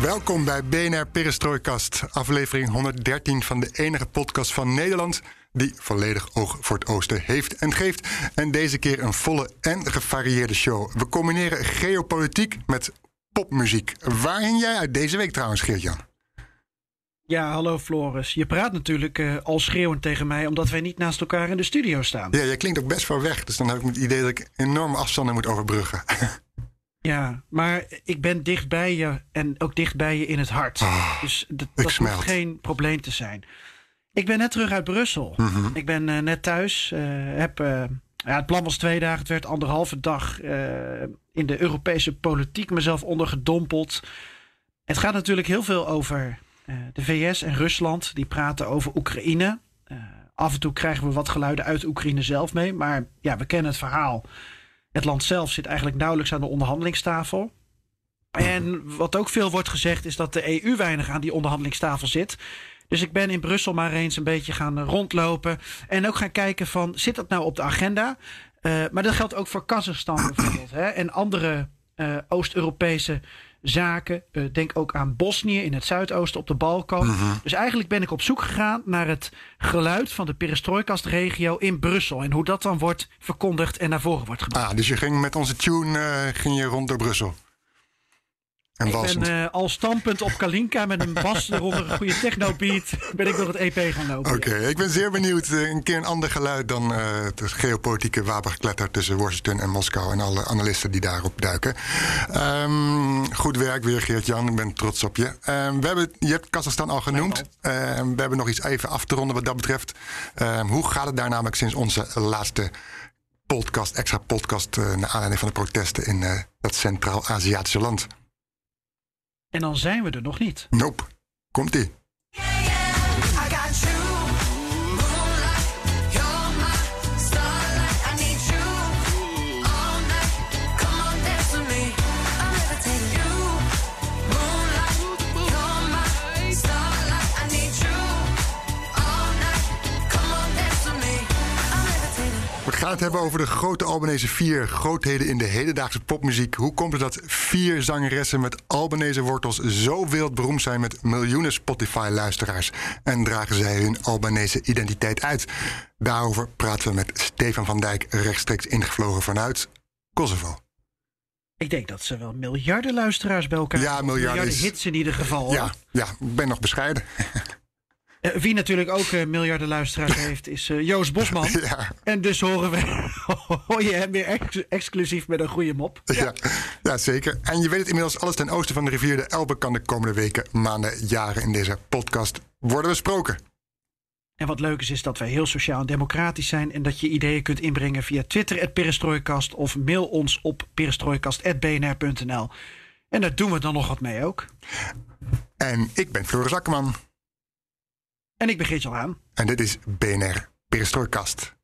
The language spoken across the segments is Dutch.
Welkom bij BNR Perestrooikast, aflevering 113 van de enige podcast van Nederland die volledig oog voor het oosten heeft en geeft. En deze keer een volle en gevarieerde show. We combineren geopolitiek met popmuziek. Waar hing jij uit deze week trouwens, Geert-Jan? Ja, hallo Floris. Je praat natuurlijk uh, al schreeuwend tegen mij omdat wij niet naast elkaar in de studio staan. Ja, jij klinkt ook best ver weg. Dus dan heb ik het idee dat ik enorme afstanden moet overbruggen. Ja, maar ik ben dicht bij je en ook dicht bij je in het hart. Oh, dus dat, dat hoeft geen probleem te zijn. Ik ben net terug uit Brussel. Mm -hmm. Ik ben uh, net thuis. Uh, heb, uh, ja, het plan was twee dagen. Het werd anderhalve dag in de Europese politiek mezelf ondergedompeld. Het gaat natuurlijk heel veel over de VS en Rusland. Die praten over Oekraïne. af en toe krijgen we wat geluiden uit Oekraïne zelf mee. Maar ja, we kennen het verhaal. Het land zelf zit eigenlijk nauwelijks aan de onderhandelingstafel. En wat ook veel wordt gezegd is dat de EU weinig aan die onderhandelingstafel zit. Dus ik ben in Brussel maar eens een beetje gaan rondlopen. En ook gaan kijken van, zit dat nou op de agenda? Uh, maar dat geldt ook voor Kazachstan bijvoorbeeld. Hè? En andere uh, Oost-Europese zaken. Uh, denk ook aan Bosnië in het zuidoosten op de Balkan. -hmm. Dus eigenlijk ben ik op zoek gegaan naar het geluid van de perestrooikastregio in Brussel. En hoe dat dan wordt verkondigd en naar voren wordt gebracht. Ah, dus je ging met onze tune ging je rond door Brussel. En ik ben uh, al stampend op Kalinka met een bas eronder een goede technobeat. Ben ik door het EP gaan lopen. Oké, okay, ik ben zeer benieuwd. Uh, een keer een ander geluid dan uh, het geopolitieke wapengekletter tussen Washington en Moskou en alle analisten die daarop duiken. Um, goed werk weer, Geert-Jan. Ik ben trots op je. Um, we hebben, je hebt Kazachstan al genoemd. Um, we hebben nog iets even af te ronden wat dat betreft. hoe gaat het daar namelijk sinds onze laatste podcast, extra podcast, naar aanleiding van de protesten in dat Centraal-Aziatische land? En dan zijn we er nog niet. Nope. Komt-ie. Gaan het hebben over de grote Albanese vier grootheden in de hedendaagse popmuziek. Hoe komt het dat vier zangeressen met Albanese wortels zo wereldberoemd zijn met miljoenen Spotify-luisteraars? En dragen zij hun Albanese identiteit uit? Daarover praten we met Stefan van Dijk, rechtstreeks ingevlogen vanuit Kosovo. Ik denk dat ze wel miljarden luisteraars bij elkaar Ja, miljarden, miljarden hits in ieder geval. Ja, ja, ik ben nog bescheiden. Uh, wie natuurlijk ook uh, miljarden luisteraars heeft, is uh, Joost Bosman. Ja. En dus horen we, hoor je hem weer ex exclusief met een goede mop. Ja. Zeker. En je weet het inmiddels, alles ten oosten van de rivier de Elbe kan de komende weken, maanden, jaren in deze podcast worden besproken. En wat leuk is, is dat wij heel sociaal en democratisch zijn. En dat je ideeën kunt inbrengen via Twitter, Perestrooikast. Of mail ons op perestrooikast.bnr.nl. En daar doen we dan nog wat mee ook. En ik ben Floris Akkerman. En ik ben Geert-Jan Haan. En dit is BNR Perestrooikast.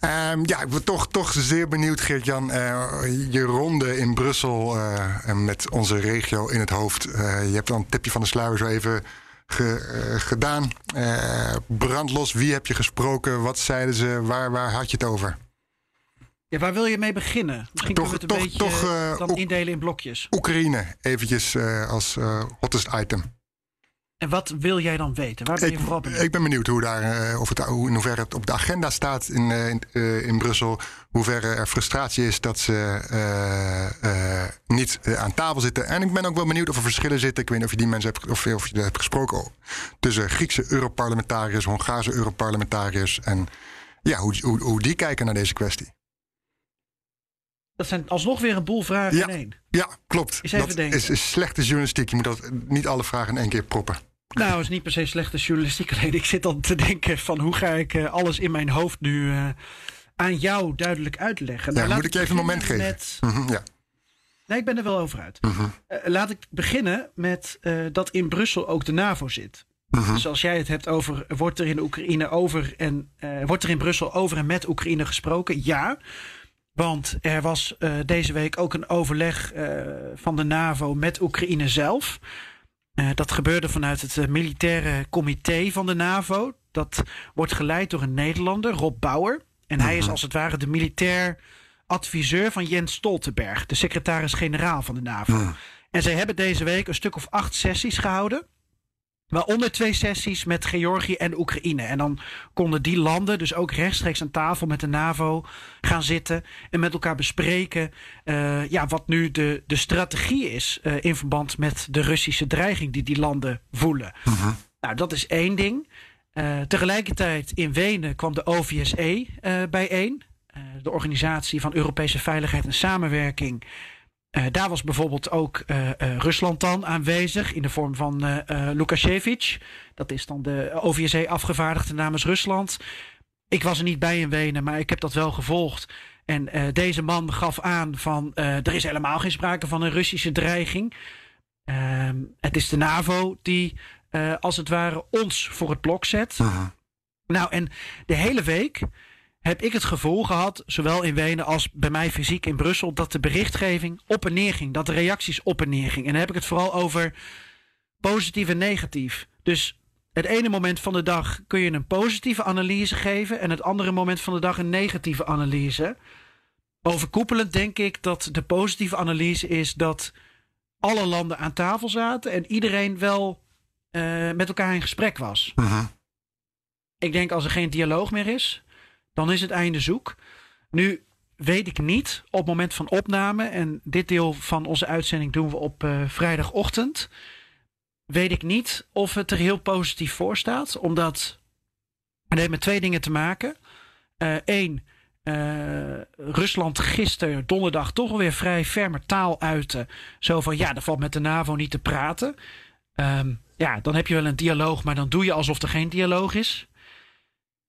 Um, ja, ik ben toch, toch zeer benieuwd, Geert-Jan. Uh, je ronde in Brussel uh, met onze regio in het hoofd. Uh, je hebt dan een tipje van de sluier zo even ge, gedaan. brandlos, wie heb je gesproken? Wat zeiden ze? Waar, waar had je het over? Ja, waar wil je mee beginnen? Misschien toch, kunnen we het een toch, beetje toch, uh, dan indelen in blokjes. Oekraïne, eventjes uh, als uh, hottest item. En wat wil jij dan weten? Waar ben je ik, vooral benieuwd? Ik ben benieuwd hoe daar, of het, hoe, in hoeverre het op de agenda staat in, in, in Brussel. Hoeverre er frustratie is dat ze niet aan tafel zitten. En ik ben ook wel benieuwd of er verschillen zitten. Ik weet niet of je die mensen hebt, of, of je hebt gesproken. Tussen Griekse Europarlementariërs, Hongaarse Europarlementariërs. En ja, hoe, hoe, hoe die kijken naar deze kwestie. Dat zijn alsnog weer een boel vragen ja, in één. Ja, klopt. Even dat denken. is, is slechte journalistiek. Je moet dat, niet alle vragen in één keer proppen. Nou, is niet per se slechte journalistiek. Alleen ik zit dan te denken van hoe ga ik uh, alles in mijn hoofd nu uh, aan jou duidelijk uitleggen. Ja, nou, moet ik je even een moment geven? Met... Mm -hmm, ja. Nee, ik ben er wel over uit. Mm -hmm. uh, laat ik beginnen met dat in Brussel ook de NAVO zit. Mm -hmm. Dus als jij het hebt over, wordt er in Oekraïne over en wordt er in Brussel over en met Oekraïne gesproken? Ja. Want er was uh, deze week ook een overleg uh, van de NAVO met Oekraïne zelf. Uh, dat gebeurde vanuit het militaire comité van de NAVO. Dat wordt geleid door een Nederlander, Rob Bauer. En hij is als het ware de militair adviseur van Jens Stoltenberg, de secretaris-generaal van de NAVO. En zij hebben deze week een stuk of acht sessies gehouden. Waaronder twee sessies met Georgië en Oekraïne. En dan konden die landen dus ook rechtstreeks aan tafel met de NAVO gaan zitten. En met elkaar bespreken uh, ja, wat nu de, de strategie is. Uh, in verband met de Russische dreiging die die landen voelen. Uh -huh. Nou, dat is één ding. Uh, tegelijkertijd in Wenen kwam de OVSE bijeen. de Organisatie van Europese Veiligheid en Samenwerking. Uh, daar was bijvoorbeeld ook uh, uh, Rusland dan aanwezig in de vorm van Lukasjevic. Dat is dan de OVSE-afgevaardigde namens Rusland. Ik was er niet bij in Wenen, maar ik heb dat wel gevolgd. En deze man gaf aan van er is helemaal geen sprake van een Russische dreiging. Ehm, het is de NAVO die als het ware ons voor het blok zet. Nou, en de hele week heb ik het gevoel gehad, zowel in Wenen als bij mij fysiek in Brussel, dat de berichtgeving op en neer ging. Dat de reacties op en neer gingen. En dan heb ik het vooral over positief en negatief. Dus het ene moment van de dag kun je een positieve analyse geven en het andere moment van de dag een negatieve analyse. Overkoepelend denk ik dat de positieve analyse is dat alle landen aan tafel zaten en iedereen wel uh, met elkaar in gesprek was. Uh -huh. Ik denk als er geen dialoog meer is, dan is het einde zoek. Nu weet ik niet op het moment van opname, en dit deel van onze uitzending doen we op uh, vrijdagochtend, weet ik niet of het er heel positief voor staat, omdat het heeft met twee dingen te maken. Eén, uh, uh, Rusland gisteren, donderdag, toch alweer vrij ferme taal uiten. Zo van ja, er valt met de NAVO niet te praten. Um, ja, dan heb je wel een dialoog, maar dan doe je alsof er geen dialoog is.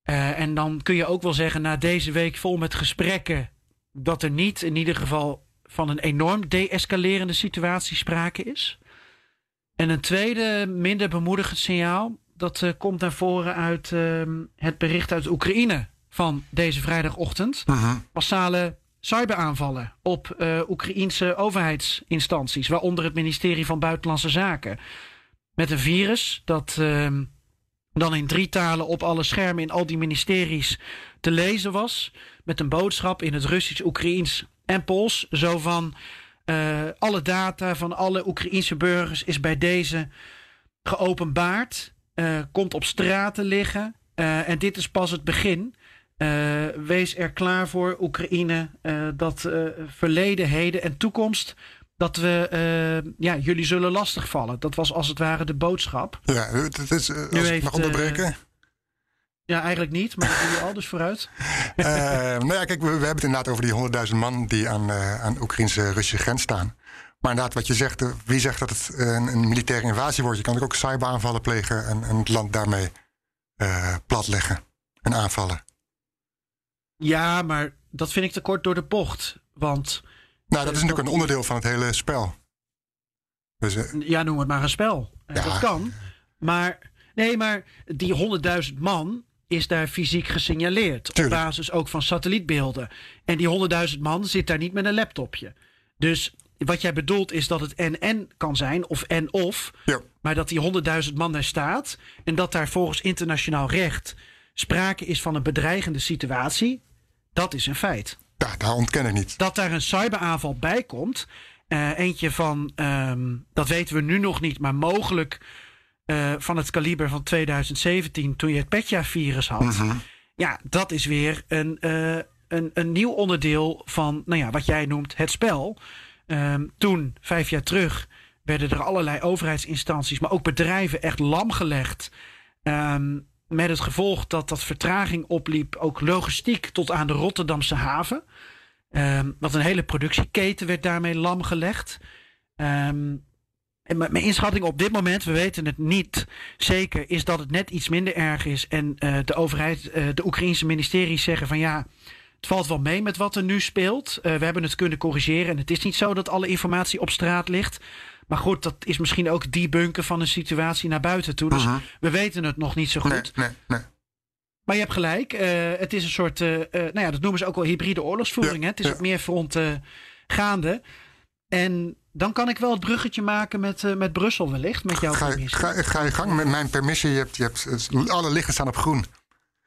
Uh, en dan kun je ook wel zeggen, na deze week vol met gesprekken, dat er niet in ieder geval van een enorm deescalerende situatie sprake is. En een tweede, minder bemoedigend signaal, dat uh, komt naar voren uit uh, het bericht uit Oekraïne van deze vrijdagochtend. Massale cyberaanvallen op uh, Oekraïense overheidsinstanties, waaronder het ministerie van Buitenlandse Zaken. Met een virus dat ehm, dan in drie talen op alle schermen in al die ministeries te lezen was. Met een boodschap in het Russisch, Oekraïens en Pools. Zo van uh, alle data van alle Oekraïense burgers is bij deze geopenbaard. Uh, komt op straat te liggen. Uh, en dit is pas het begin. wees er klaar voor, Oekraïne, dat verleden, heden en toekomst dat we uh, ja, jullie zullen lastigvallen. Dat was als het ware de boodschap. Ja, het is, uh, als ik mag onderbreken. Uh, ja, eigenlijk niet, maar dat doe je al dus vooruit. nou ja, kijk, we, we, hebben het inderdaad over die 100.000 man die aan, aan Oekraïnse-Russische grens staan. Maar inderdaad, wat je zegt, wie zegt dat het een, een militaire invasie wordt? Je kan ook cyberaanvallen plegen en, en het land daarmee platleggen en aanvallen. Ja, maar dat vind ik te kort door de bocht. Want nou, dat is natuurlijk een onderdeel van het hele spel. Dus, uh... Ja, noem het maar een spel. Ja. Dat kan. Maar, nee, maar die 100.000 man is daar fysiek gesignaleerd. Tuurlijk. Op basis ook van satellietbeelden. En die 100.000 man zit daar niet met een laptopje. Dus wat jij bedoelt is dat het en-en kan zijn, of en-of. Ja. Maar dat die 100.000 man daar staat. En dat daar volgens internationaal recht sprake is van een bedreigende situatie. Dat is een feit. Ja, dat ontken ik niet. Dat daar een cyberaanval bij komt. Uh, eentje van, um, dat weten we nu nog niet, maar mogelijk uh, van het kaliber van 2017, toen je het Petja-virus had. Mm -hmm. Ja, dat is weer een, uh, een, een nieuw onderdeel van, nou ja, wat jij noemt het spel. Um, toen, vijf jaar terug, werden er allerlei overheidsinstanties, maar ook bedrijven echt lam gelegd. Um, met het gevolg dat dat vertraging opliep, ook logistiek tot aan de Rotterdamse haven. Um, een hele productieketen werd daarmee lam gelegd. Um, En mijn inschatting op dit moment, we weten het niet zeker, is dat het net iets minder erg is. En uh, de overheid, uh, de Oekraïnse ministeries zeggen van ja, het valt wel mee met wat er nu speelt. Uh, we hebben het kunnen corrigeren. En het is niet zo dat alle informatie op straat ligt. Maar goed, dat is misschien ook debunken van een situatie naar buiten toe. Dus we weten het nog niet zo goed. Nee, nee, nee. Maar je hebt gelijk. eh, het is een soort, eh, eh, nou ja, dat noemen ze ook wel hybride oorlogsvoering. Ja, hè? Het is ja. op meer fronten gaande. En dan kan ik wel het bruggetje maken met, met Brussel wellicht, met jouw Ga, permissie. ga, ga je gang met mijn permissie. Je hebt, je hebt, alle lichten staan op groen.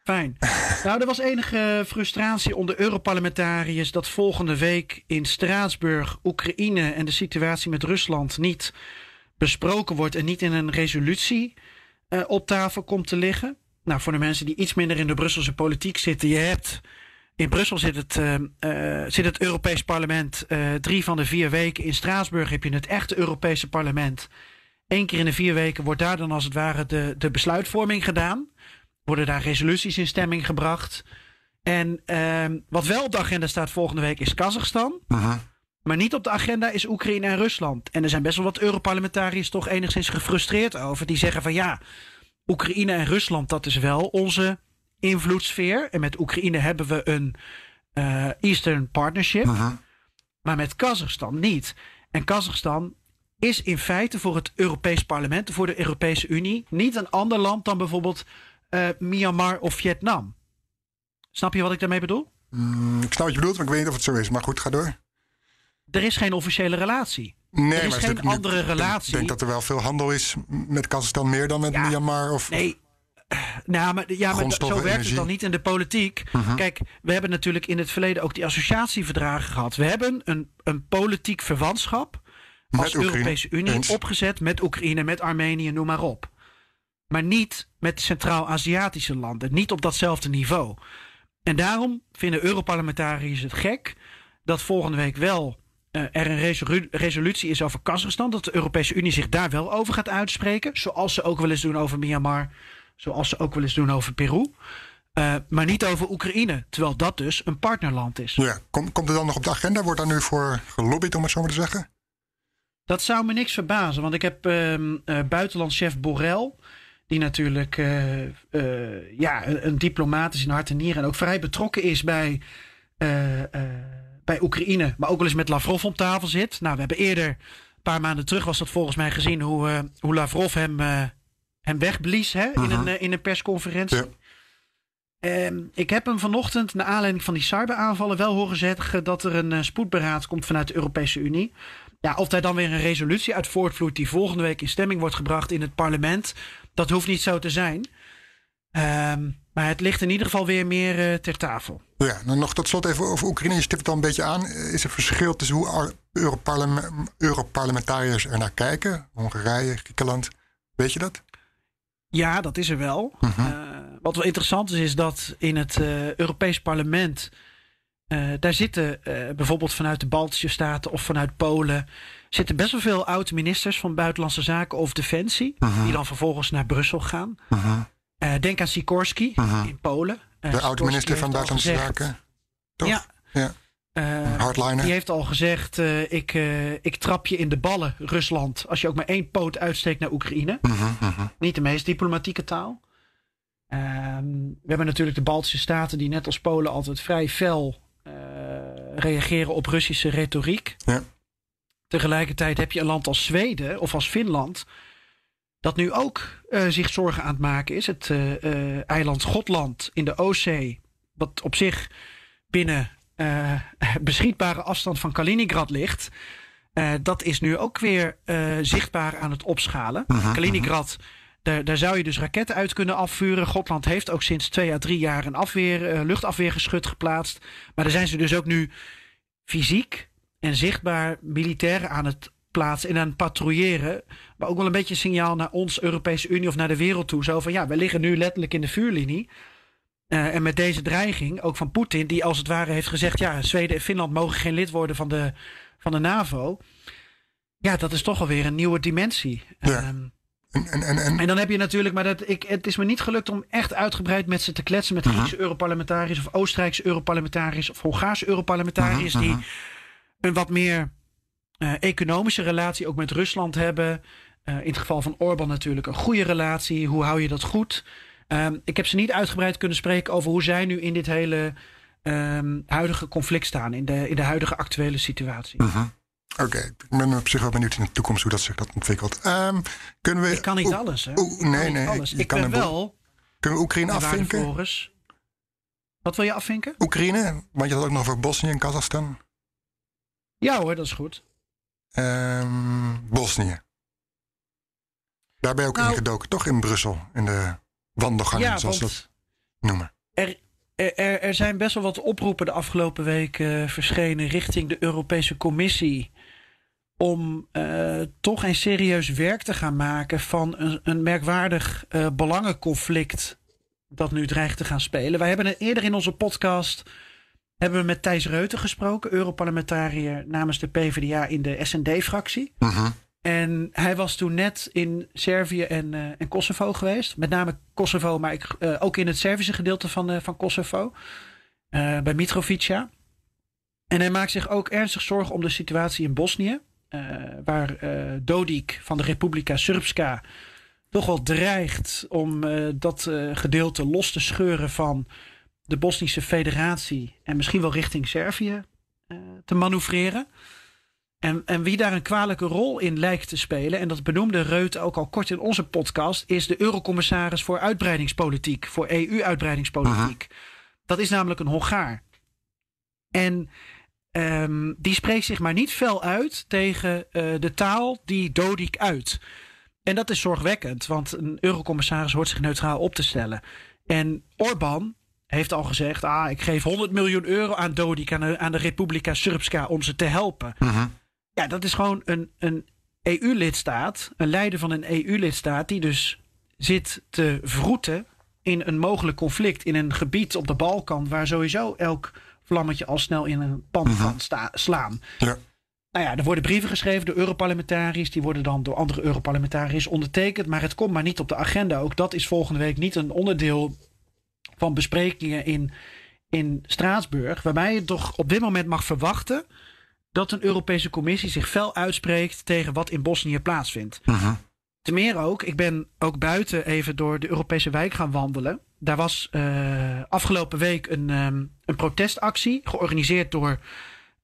Fijn. nou, er was enige frustratie onder Europarlementariërs dat volgende week in Straatsburg Oekraïne en de situatie met Rusland niet besproken wordt en niet in een resolutie eh, op tafel komt te liggen. Nou, voor de mensen die iets minder in de Brusselse politiek zitten, je hebt in Brussel zit het, eh, zit het Europees Parlement drie van de vier weken. In Straatsburg heb je het echte Europese parlement. Eén keer in de vier weken wordt daar dan als het ware de, de besluitvorming gedaan worden daar resoluties in stemming gebracht. En ehm, wat wel op de agenda staat volgende week is Kazachstan. Maar niet op de agenda is Oekraïne en Rusland. En er zijn best wel wat Europarlementariërs toch enigszins gefrustreerd over. Die zeggen van ja, Oekraïne en Rusland, dat is wel onze invloedssfeer. En met Oekraïne hebben we een eh, Eastern Partnership. Maar met Kazachstan niet. En Kazachstan is in feite voor het Europees Parlement, voor de Europese Unie, niet een ander land dan bijvoorbeeld eh, Myanmar of Vietnam. Snap je wat ik daarmee bedoel? Mm, ik snap wat je bedoelt, maar ik weet niet of het zo is. Maar goed, ga door. Er is geen officiële relatie. Nee, Er is maar geen andere relatie. Ik denk dat er wel veel handel is met Kazachstan, meer dan met Ja, Myanmar. Of, Nee. Nou, maar, ja, maar zo werkt energie. het dan niet in de politiek. Mhm. Kijk, we hebben natuurlijk in het verleden ook die associatieverdragen gehad. We hebben een, een politiek verwantschap Met als Oekraïne. Europese Unie Eens. opgezet met Oekraïne, met Armenië, noem maar op. Maar niet met Centraal-Aziatische landen. Niet op datzelfde niveau. En daarom vinden Europarlementariërs het gek dat volgende week wel eh, er een resolu- resolutie is over Kazachstan. Dat de Europese Unie zich daar wel over gaat uitspreken. Zoals ze ook wel eens doen over Myanmar. Zoals ze ook wel eens doen over Peru. Eh, maar niet over Oekraïne. Terwijl dat dus een partnerland is. Ja, kom, komt het dan nog op de agenda? Wordt daar nu voor gelobbyd, om het zo maar te zeggen? Dat zou me niks verbazen, want ik heb ehm eh, buitenlandchef Borrell, die natuurlijk eh, eh, ja, een, een diplomaat is in hart en nieren en ook vrij betrokken is bij, eh, bij Oekraïne, maar ook wel eens met Lavrov om tafel zit. Nou, we hebben eerder, een paar maanden terug was dat volgens mij gezien, hoe, hoe Lavrov hem, hem wegblies hè, in, Mhm. een, in een persconferentie. Ja. Ehm, ik heb hem vanochtend, naar aanleiding van die cyberaanvallen, wel horen zeggen dat er een spoedberaad komt vanuit de Europese Unie. Ja, of daar dan weer een resolutie uit voortvloeit die volgende week in stemming wordt gebracht in het parlement, dat hoeft niet zo te zijn. Ehm, maar het ligt in ieder geval weer meer eh, ter tafel. Ja, dan nog tot slot even over Oekraïne. Je stipt het al een beetje aan. Is er verschil tussen hoe ar- Europarlem- Europarlementariërs er naar kijken? Hongarije, Griekenland. Weet je dat? Ja, dat is er wel. Mhm. Eh, wat wel interessant is, is dat in het eh, Europees Parlement. eh, daar zitten eh, bijvoorbeeld vanuit de Baltische Staten of vanuit Polen. Zitten best wel veel oud-ministers van Buitenlandse Zaken of Defensie. Mhm. die dan vervolgens naar Brussel gaan. Mhm. Eh, denk aan Sikorski Mhm. in Polen. Eh, De oud-minister van Buitenlandse Zaken. Toch? Ja. Ja. eh, Hardliner. die heeft al gezegd: ik, ik trap je in de ballen, Rusland. als je ook maar één poot uitsteekt naar Oekraïne. Niet de meest diplomatieke taal. Ehm, we hebben natuurlijk de Baltische Staten die net als Polen altijd vrij fel reageren op Russische retoriek. Ja. Tegelijkertijd heb je een land als Zweden of als Finland dat nu ook eh, zich zorgen aan het maken is. Het eh, eh, eiland Gotland in de Oostzee, wat op zich binnen beschietbare afstand van Kaliningrad ligt. Dat is nu ook weer zichtbaar aan het opschalen. Kaliningrad, daar, daar zou je dus raketten uit kunnen afvuren. Gotland heeft ook sinds twee à drie jaar een afweer, eh, luchtafweergeschut geplaatst. Maar daar zijn ze dus ook nu fysiek en zichtbaar militairen aan het plaatsen en aan het patrouilleren. Maar ook wel een beetje een signaal naar ons, Europese Unie of naar de wereld toe. Zo van ja, we liggen nu letterlijk in de vuurlinie. Eh, en met deze dreiging, ook van Poetin, die als het ware heeft gezegd: ja, Zweden en Finland mogen geen lid worden van de, van de NAVO. Ja, dat is toch alweer een nieuwe dimensie. Ja. Ehm, En, en, en, en, en dan heb je natuurlijk, maar dat, ik, het is me niet gelukt om echt uitgebreid met ze te kletsen. Met Griekse Europarlementariërs of Oostenrijkse Europarlementariërs of Hongaarse Europarlementariërs. Mhm, Die mhm. Een wat meer economische relatie ook met Rusland hebben. in het geval van Orbán natuurlijk een goede relatie. Hoe hou je dat goed? Ehm, ik heb ze niet uitgebreid kunnen spreken over hoe zij nu in dit hele um, huidige conflict staan. In de, in de huidige actuele situatie. Uh Oké, ik ben op zich wel benieuwd in de toekomst hoe dat zich dat ontwikkelt. Um, kunnen we, ik kan niet alles, hè? nee, nee. Alles. Ik, ben wel... Kunnen we Oekraïne afvinken? Wat wil je afvinken? Oekraïne, want je had ook nog over Bosnië en Kazachstan. Ja hoor, dat is goed. Um, Bosnië. Daar ben je ook nou, ingedoken, toch in Brussel, in de wandelgangen, ja, zoals dat noemen. Er, er, er, zijn best wel wat oproepen de afgelopen week uh, verschenen richting de Europese Commissie. Om uh, toch een serieus werk te gaan maken van een, een merkwaardig uh, belangenconflict. dat nu dreigt te gaan spelen. Wij hebben eerder in onze podcast. Hebben we met Thijs Reuten gesproken, Europarlementariër namens de PvdA in de SND-fractie. Mhm. En hij was toen net in Servië en, uh, en Kosovo geweest. Met name Kosovo, maar ik, uh, ook in het Servische gedeelte van, uh, van Kosovo. bij Mitrovica. En hij maakt zich ook ernstig zorgen om de situatie in Bosnië. waar Dodik van de Republika Srpska toch wel dreigt om dat gedeelte los te scheuren van de Bosnische Federatie. En misschien wel richting Servië te manoeuvreren. En, en wie daar een kwalijke rol in lijkt te spelen, en dat benoemde Reut ook al kort in onze podcast, is de Eurocommissaris voor uitbreidingspolitiek, voor EU-uitbreidingspolitiek. Dat is namelijk een Hongaar. En um, die spreekt zich maar niet fel uit tegen uh, de taal die Dodik uit. En dat is zorgwekkend, want een eurocommissaris hoort zich neutraal op te stellen. En Orbán heeft al gezegd: ah, ik geef 100 miljoen euro aan Dodik, aan de, aan de Republika Srpska, om ze te helpen. Uh -huh. Ja, dat is gewoon een, een EU-lidstaat, een leider van een EU-lidstaat, die dus zit te vroeten in een mogelijk conflict in een gebied op de Balkan, waar sowieso elk vlammetje al snel in een pan mhm. kan slaan. Ja. Nou ja, er worden brieven geschreven door Europarlementariërs. Die worden dan door andere Europarlementariërs ondertekend. Maar het komt maar niet op de agenda. Ook dat is volgende week niet een onderdeel van besprekingen in, in Straatsburg. Waarbij je toch op dit moment mag verwachten dat een Europese Commissie zich fel uitspreekt tegen wat in Bosnië plaatsvindt. Uh -huh. Ten meer ook, ik ben ook buiten even door de Europese wijk gaan wandelen. Daar was uh, afgelopen week een, um, een protestactie georganiseerd door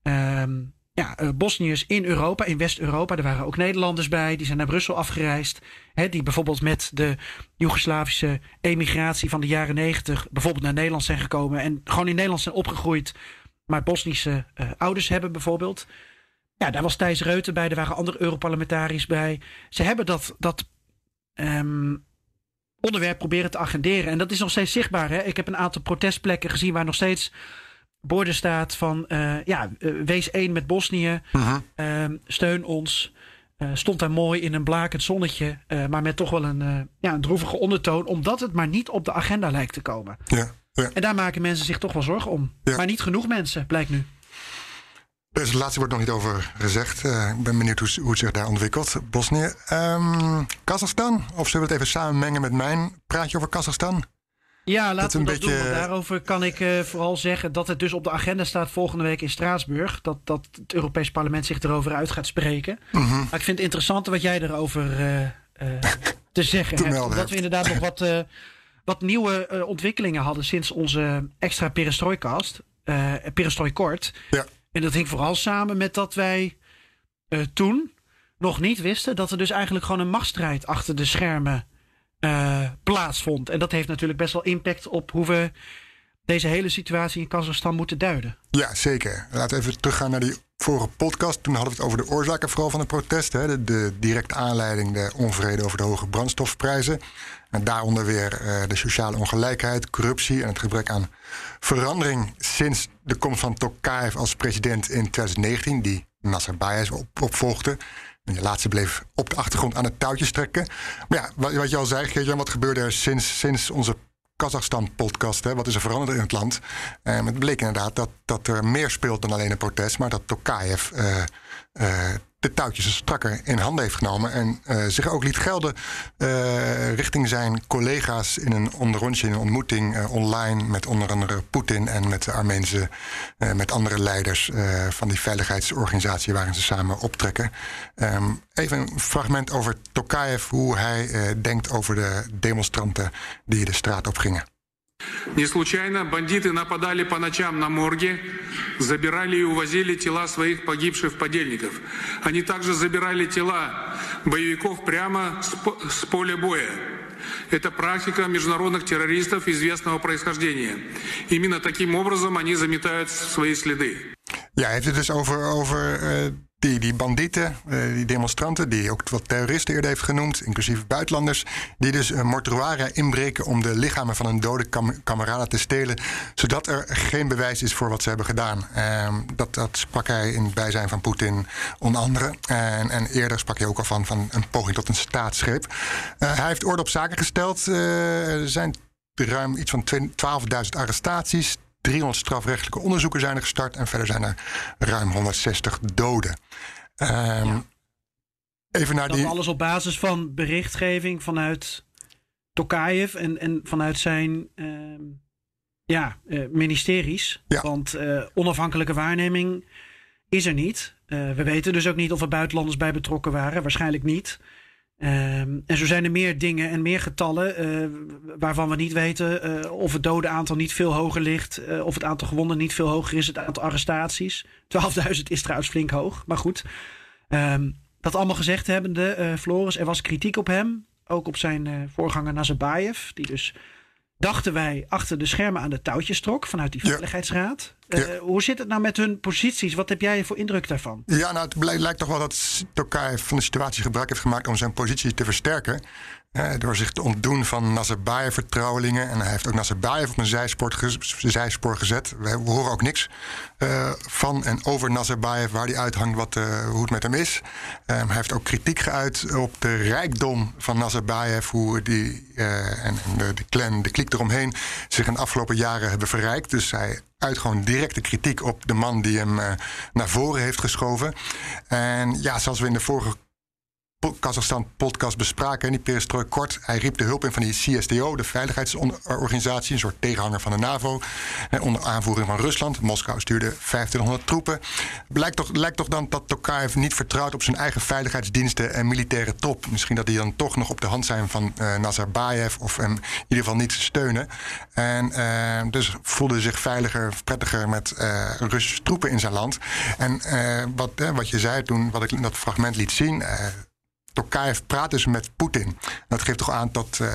um, ja, uh, Bosniërs in Europa, in West-Europa. Er waren ook Nederlanders bij, die zijn naar Brussel afgereisd. Hè, die bijvoorbeeld met de Joegoslavische emigratie van de jaren negentig bijvoorbeeld naar Nederland zijn gekomen en gewoon in Nederland zijn opgegroeid maar Bosnische uh, ouders hebben bijvoorbeeld. Ja, daar was Thijs Reuten bij, er waren andere Europarlementariërs bij. Ze hebben dat, dat um, onderwerp proberen te agenderen. En dat is nog steeds zichtbaar. Hè? Ik heb een aantal protestplekken gezien waar nog steeds borden staat van... Uh, ja, uh, wees één met Bosnië, -huh. uh, steun ons. stond daar mooi in een blakend zonnetje, maar met toch wel een, ja, een droevige ondertoon... omdat het maar niet op de agenda lijkt te komen. Ja. Ja. En daar maken mensen zich toch wel zorgen om. Maar niet genoeg mensen, blijkt nu. Dus het laatste wordt nog niet over gezegd. Uh, ik ben benieuwd hoe, hoe, het zich daar ontwikkelt. Bosnië. Um, Kazachstan? Of zullen we het even samenmengen met mijn praatje over Kazachstan? Ja, laten we dat beetje... doen. Daarover kan ik uh, vooral zeggen dat het dus op de agenda staat volgende week in Straatsburg. Dat, dat het Europees Parlement zich erover uit gaat spreken. Mhm. Maar ik vind het interessant wat jij erover uh, te zeggen hebt. Dat we inderdaad nog wat wat nieuwe ontwikkelingen hadden sinds onze extra perestrooikast. Uh, perestroikort. Ja. En dat hing vooral samen met dat wij toen nog niet wisten dat er dus eigenlijk gewoon een machtsstrijd achter de schermen plaatsvond. En dat heeft natuurlijk best wel impact op hoe we deze hele situatie in Kazachstan moeten duiden. Ja, zeker. Laten we even teruggaan naar die vorige podcast. Toen hadden we het over de oorzaken vooral van de protesten. De, de directe aanleiding, de onvrede over de hoge brandstofprijzen. En daaronder weer uh, de sociale ongelijkheid, corruptie en het gebrek aan verandering sinds de komst van Tokayev als president in 2019, die Nazarbayev op, opvolgde. En de laatste bleef op de achtergrond aan het touwtje trekken. Maar ja, wat, wat je al zei, Geert-Jan, wat gebeurde er sinds, sinds onze Kazachstan-podcast. Wat is er veranderd in het land? Um, het bleek inderdaad dat, dat er meer speelt dan alleen een protest, maar dat Tokayev uh, de touwtjes strakker in handen heeft genomen. En uh, zich ook liet gelden uh, richting zijn collega's in een onderrondje, in een ontmoeting uh, online met onder andere Poetin en met de Armeense, met andere leiders van die veiligheidsorganisatie waarin ze samen optrekken. Um, even een fragment over Tokayev, hoe hij denkt over de demonstranten die de straat op gingen. Не случайно бандиты нападали по ночам на морги, забирали и увозили тела своих погибших подельников. Они также забирали тела боевиков прямо с поля боя. Это практика международных террористов известного происхождения. Именно таким образом они заметают свои следы. Ja, heeft het dus over, over uh, die, die bandieten, uh, die demonstranten, die ook wat terroristen eerder heeft genoemd, inclusief buitenlanders, die dus een mortuaria inbreken om de lichamen van een dode kam kameraden te stelen, zodat er geen bewijs is voor wat ze hebben gedaan. Uh, dat, dat sprak hij in het bijzijn van Poetin onder andere. En, en eerder sprak hij ook al van, van een poging tot een staatsgreep. Uh, hij heeft orde op zaken gesteld. er zijn ruim iets van 12.000 arrestaties. 300 strafrechtelijke onderzoeken zijn er gestart en verder zijn er ruim 160 doden. Um, Even naar dat die... alles op basis van berichtgeving vanuit Tokayev en, en vanuit zijn uh, ja, uh, ministeries. Ja. Want uh, onafhankelijke waarneming is er niet. Uh, we weten dus ook niet of er buitenlanders bij betrokken waren. Waarschijnlijk niet. Um, en zo zijn er meer dingen en meer getallen uh, waarvan we niet weten uh, of het dode aantal niet veel hoger ligt, uh, of het aantal gewonden niet veel hoger is, het aantal arrestaties. 12.000 is trouwens flink hoog, maar goed. Um, dat allemaal gezegd hebbende, Floris, er was kritiek op hem, ook op zijn voorganger Nazarbayev, die dus dachten wij achter de schermen aan de touwtjes trok vanuit die Veiligheidsraad. Ja. Uh, hoe zit het nou met hun posities? Wat heb jij voor indruk daarvan? Ja, nou, het lijkt toch wel dat Turkije van de situatie gebruik heeft gemaakt om zijn positie te versterken. Door zich te ontdoen van Nazarbayev-vertrouwelingen. En hij heeft ook Nazarbayev op een zijspoor, gezet. We, horen ook niks uh, van en over Nazarbayev, waar hij uithangt, wat, uh, hoe het met hem is. hij heeft ook kritiek geuit op de rijkdom van Nazarbayev. Hoe die en de, de clan, de kliek eromheen, zich in de afgelopen jaren hebben verrijkt. Dus hij uit gewoon directe kritiek op de man die hem naar voren heeft geschoven. En ja, zoals we in de vorige Kazachstan-podcast bespraken. En die perestrooi kort. Hij riep de hulp in van die CSTO, de veiligheidsorganisatie, een soort tegenhanger van de NAVO. onder aanvoering van Rusland. Moskou stuurde 2500 troepen. Blijkt toch, lijkt toch dan dat Tokayev niet vertrouwt op zijn eigen veiligheidsdiensten en militaire top. Misschien dat die dan toch nog op de hand zijn van uh, Nazarbayev of hem in ieder geval niet steunen. En uh, dus voelde zich veiliger, prettiger met uh, Russische troepen in zijn land. En wat, wat je zei toen, wat ik dat fragment liet zien. Tokayev praat dus met Poetin. Dat geeft toch aan dat uh,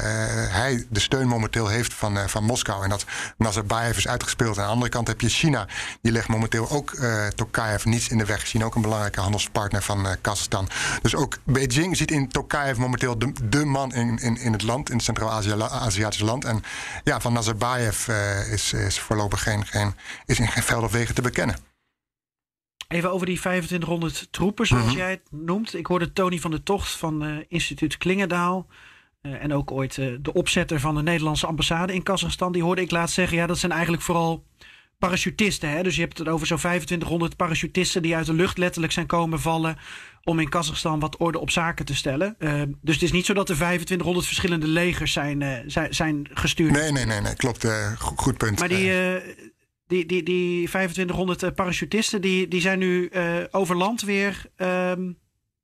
hij de steun momenteel heeft van, uh, van Moskou. En dat Nazarbayev is uitgespeeld. Aan de andere kant heb je China. Die legt momenteel ook uh, niets in de weg. China ook een belangrijke handelspartner van Kazachstan. Dus ook Beijing ziet in Tokayev momenteel de, de man in, in, in het land. In het Centraal-Aziatische land. En ja, van Nazarbayev is, is voorlopig geen, geen, is in geen veld of wegen te bekennen. Even over die 2500 troepen, zoals mhm. jij het noemt. Ik hoorde Tony van der Tocht van uh, instituut Klingendaal. Uh, en ook ooit uh, de opzetter van de Nederlandse ambassade in Kazachstan. Die hoorde ik laatst zeggen, ja, dat zijn eigenlijk vooral parachutisten. Hè? Dus je hebt het over zo'n 2500 parachutisten die uit de lucht letterlijk zijn komen vallen. om in Kazachstan wat orde op zaken te stellen. dus het is niet zo dat er 2500 verschillende legers zijn, zijn, zijn gestuurd. Nee, nee, nee, nee klopt. goed punt. Maar die die, die, die 2500 eh, parachutisten, die, die zijn nu uh, over land weer um,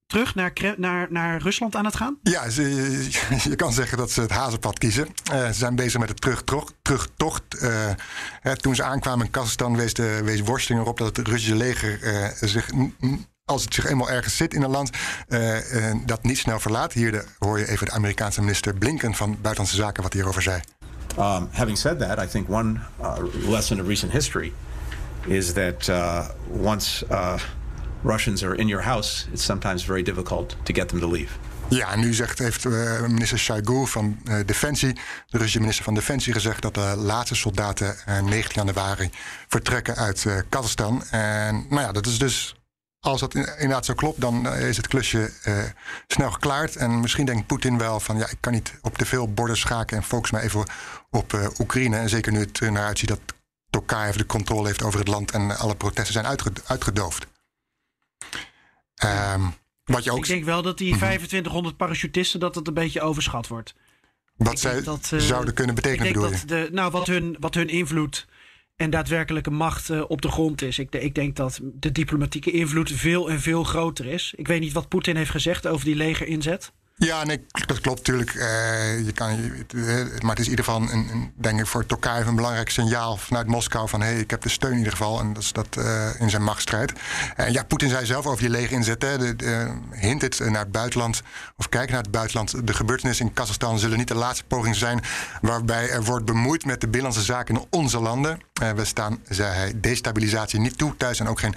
terug naar, naar, naar Rusland aan het gaan? Ja, je kan zeggen dat ze het hazenpad kiezen. Uh, ze zijn bezig met de terugtocht. terugtocht. Hè, toen ze aankwamen in Kazachstan wees, de, wees erop dat het Russische leger zich als het zich eenmaal ergens zit in een land, dat niet snel verlaat. Hier de, hoor je even de Amerikaanse minister Blinken van Buitenlandse Zaken wat hierover zei. Um, having said that, I think one uh, lesson of recent history is that uh, once uh, Russians are in your house, it's sometimes very difficult to get them to leave. Ja, nu zegt, heeft uh, minister Shoigu van uh, Defensie, de Russische minister van Defensie, gezegd dat de laatste soldaten 19 januari vertrekken uit Kazachstan. En nou ja, dat is dus als dat inderdaad zo klopt, dan eh, is het klusje uh, snel geklaard. En misschien denkt Poetin wel van ja, ik kan niet op te veel borden schaken en focus me even op uh, Oekraïne. En zeker nu het er naar uitziet dat Tokayev de controle heeft over het land en alle protesten zijn uitgedoofd. Ehm, wat je ook, Ik denk wel dat die 2500 parachutisten, dat het een beetje overschat wordt. wat zij dat, eh, zouden kunnen betekenen, bedoel je? dat de, nou, wat, hun, wat hun invloed en daadwerkelijke macht eh, op de grond is. Ik, ik denk dat de diplomatieke invloed veel en veel groter is. Ik weet niet wat Poetin heeft gezegd over die legerinzet. Ja, nee, dat klopt natuurlijk. Eh, je kan, eh, maar het is in ieder geval, een, denk ik, voor Tokayev een belangrijk signaal vanuit Moskou van hé, hey, ik heb de steun in ieder geval. En dat is dat eh, in zijn machtsstrijd. En ja, Poetin zei zelf over die lege inzet, de, hint het naar het buitenland, of kijken naar het buitenland. De gebeurtenissen in Kazachstan zullen niet de laatste poging zijn waarbij er wordt bemoeid met de binnenlandse zaken in onze landen. We staan, zei hij, destabilisatie niet toe thuis en ook geen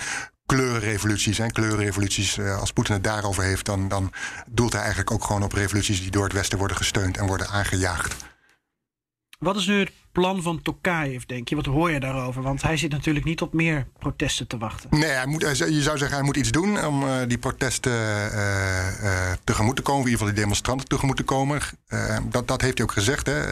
kleurenrevoluties. En kleurenrevoluties, eh, als Poetin het daarover heeft, dan, dan doelt hij eigenlijk ook gewoon op revoluties die door het Westen worden gesteund en worden aangejaagd. Wat is nu het plan van Tokayev, denk je? Wat hoor je daarover? Want hij zit natuurlijk niet op meer protesten te wachten. Nee, hij moet, je zou zeggen, hij moet iets doen om eh, die protesten eh, tegemoet te komen. In ieder geval die demonstranten tegemoet te komen. Dat, dat heeft hij ook gezegd. Hè,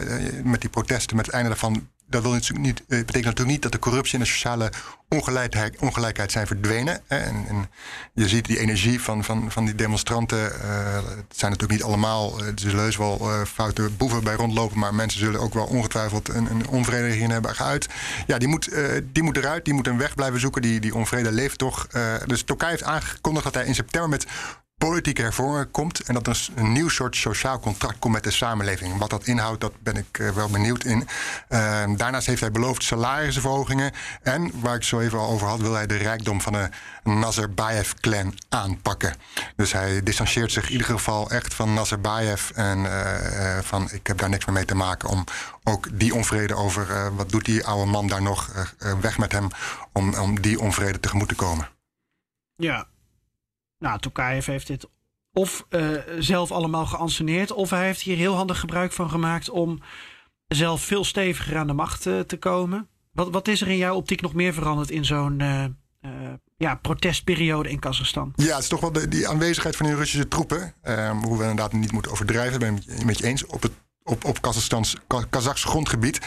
met die protesten, met het einde daarvan. Dat wil natuurlijk niet, eh, betekent natuurlijk niet dat de corruptie en de sociale ongelijkheid, ongelijkheid zijn verdwenen. En, en je ziet die energie van, van, van die demonstranten. eh, het zijn natuurlijk niet allemaal, eh, er zullen heus wel eh, foute boeven bij rondlopen. Maar mensen zullen ook wel ongetwijfeld een, een onvrede hierin hebben geuit. Ja, die moet, eh, die moet eruit. Die moet een weg blijven zoeken. Die, die onvrede leeft toch. Eh, dus Turkije heeft aangekondigd dat hij in september met politieke hervormingen komt. En dat er een nieuw soort sociaal contract komt met de samenleving. Wat dat inhoudt, dat ben ik eh, wel benieuwd in. Eh, daarnaast heeft hij beloofd salarisverhogingen. En, waar ik zo even al over had, wil hij de rijkdom van de Nazarbayev-clan aanpakken. Dus hij distancieert zich in ieder geval echt van Nazarbayev. En eh, eh, van, ik heb daar niks meer mee te maken. Om ook die onvrede over, wat doet die oude man daar nog, weg met hem. Om, om die onvrede tegemoet te komen. Ja. Nou, Tokayev heeft dit of eh, zelf allemaal geanceneerd... of hij heeft hier heel handig gebruik van gemaakt... om zelf veel steviger aan de macht eh, te komen. Wat, wat is er in jouw optiek nog meer veranderd... in zo'n eh, ja, protestperiode in Kazachstan? Ja, het is toch wel de, die aanwezigheid van die Russische troepen. ehm, hoe we inderdaad niet moeten overdrijven, ben ik met je eens. Op, het, op, op Kazachstans, Ka- Kazachs grondgebied.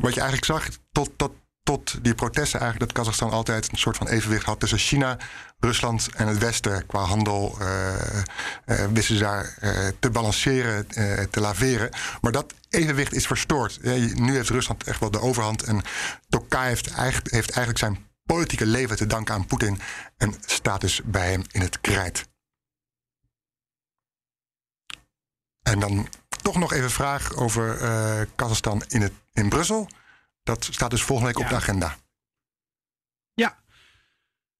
Wat je eigenlijk zag tot, tot, tot die protesten, eigenlijk dat Kazachstan altijd een soort van evenwicht had tussen China, Rusland en het Westen. Qua handel eh, eh, wisten ze daar eh, te balanceren, te laveren. Maar dat evenwicht is verstoord. Nu heeft Rusland echt wel de overhand. En Tokayev heeft, eigenlijk- heeft eigenlijk zijn politieke leven te danken aan Poetin en staat dus bij hem in het krijt. En dan toch nog even vraag over Kazachstan in, het, in Brussel. Dat staat dus volgende week op de agenda. Ja,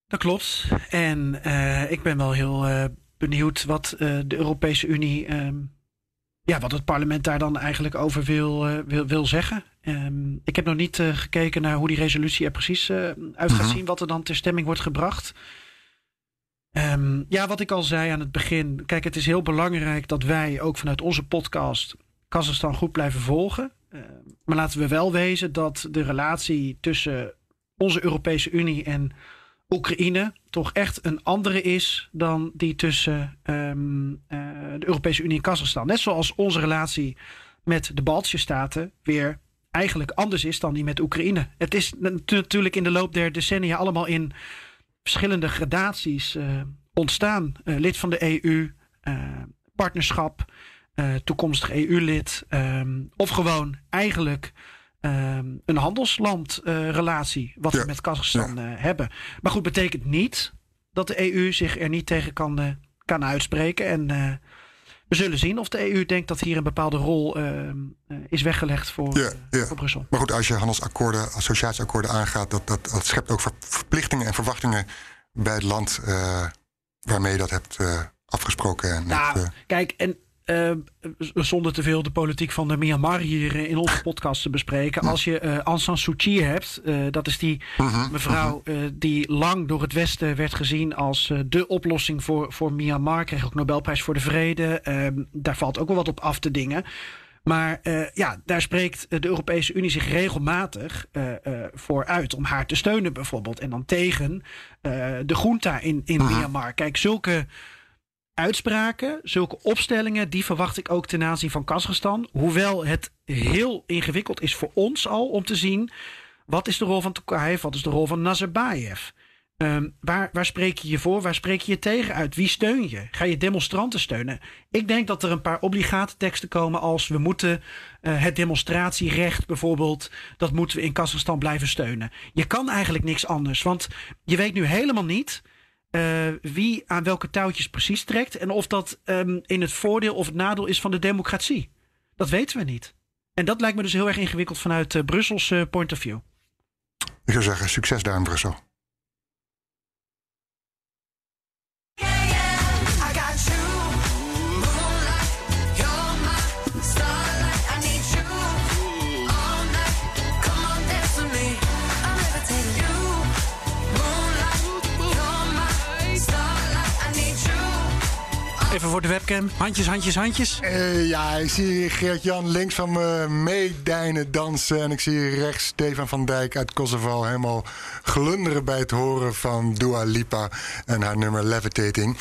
dat klopt. En eh, ik ben wel heel eh, benieuwd wat eh, de Europese Unie, ehm, ja, wat het parlement daar dan eigenlijk over wil, wil, wil zeggen. Ehm, ik heb nog niet gekeken naar hoe die resolutie er precies uit gaat Mhm. zien, wat er dan ter stemming wordt gebracht. Ehm, ja, wat ik al zei aan het begin. Kijk, het is heel belangrijk dat wij ook vanuit onze podcast Kazachstan goed blijven volgen. Maar laten we wel wezen dat de relatie tussen onze Europese Unie en Oekraïne toch echt een andere is dan die tussen ehm, eh, de Europese Unie en Kazachstan. Net zoals onze relatie met de Baltische Staten weer eigenlijk anders is dan die met Oekraïne. Het is nat- natuurlijk in de loop der decennia allemaal in verschillende gradaties eh, ontstaan. Eh, lid van de EU, partnerschap, eh, toekomstig EU-lid. ehm, of gewoon eigenlijk ehm, een handelslandrelatie, wat Ja, we met Kazachstan eh, hebben. Maar goed, betekent niet dat de EU zich er niet tegen kan, eh, kan uitspreken. En eh, we zullen zien of de EU denkt dat hier een bepaalde rol ehm, eh, is weggelegd voor, eh, voor Brussel. Maar goed, als je handelsakkoorden, associatieakkoorden aangaat, dat, dat, dat schept ook ver- verplichtingen en verwachtingen bij het land eh, waarmee je dat hebt eh, afgesproken. En Nou, eh, kijk, en eh, zonder te veel de politiek van de Myanmar hier eh, in onze podcast te bespreken. Als je eh Aung San Suu Kyi hebt, dat is die mhm, mevrouw eh, die lang door het Westen werd gezien als de oplossing voor, voor Myanmar. Kreeg ook Nobelprijs voor de Vrede. Ehm, daar valt ook wel wat op af te dingen. Maar ja, daar spreekt de Europese Unie zich regelmatig voor uit om haar te steunen, bijvoorbeeld. En dan tegen de junta in, in Myanmar. Kijk, zulke uitspraken, zulke opstellingen, die verwacht ik ook ten aanzien van Kazachstan. Hoewel het heel ingewikkeld is voor ons al om te zien wat is de rol van Tokayev, wat is de rol van Nazarbayev. Ehm, waar, waar spreek je je voor? Waar spreek je je tegen uit? Wie steun je? Ga je demonstranten steunen? Ik denk dat er een paar obligate teksten komen als we moeten eh, het demonstratierecht bijvoorbeeld, dat moeten we in Kazachstan blijven steunen. Je kan eigenlijk niks anders, want je weet nu helemaal niet wie aan welke touwtjes precies trekt en of dat ehm, in het voordeel of het nadeel is van de democratie. Dat weten we niet. En dat lijkt me dus heel erg ingewikkeld vanuit uh, Brussels point of view. Ik zou zeggen, succes daar in Brussel. Even voor de webcam. Handjes, handjes, handjes. Uh, ja, ik zie Geert-Jan links van me meedijnen dansen. En ik zie rechts Stefan van Dijk uit Kosovo helemaal glunderen bij het horen van Dua Lipa en haar nummer Levitating.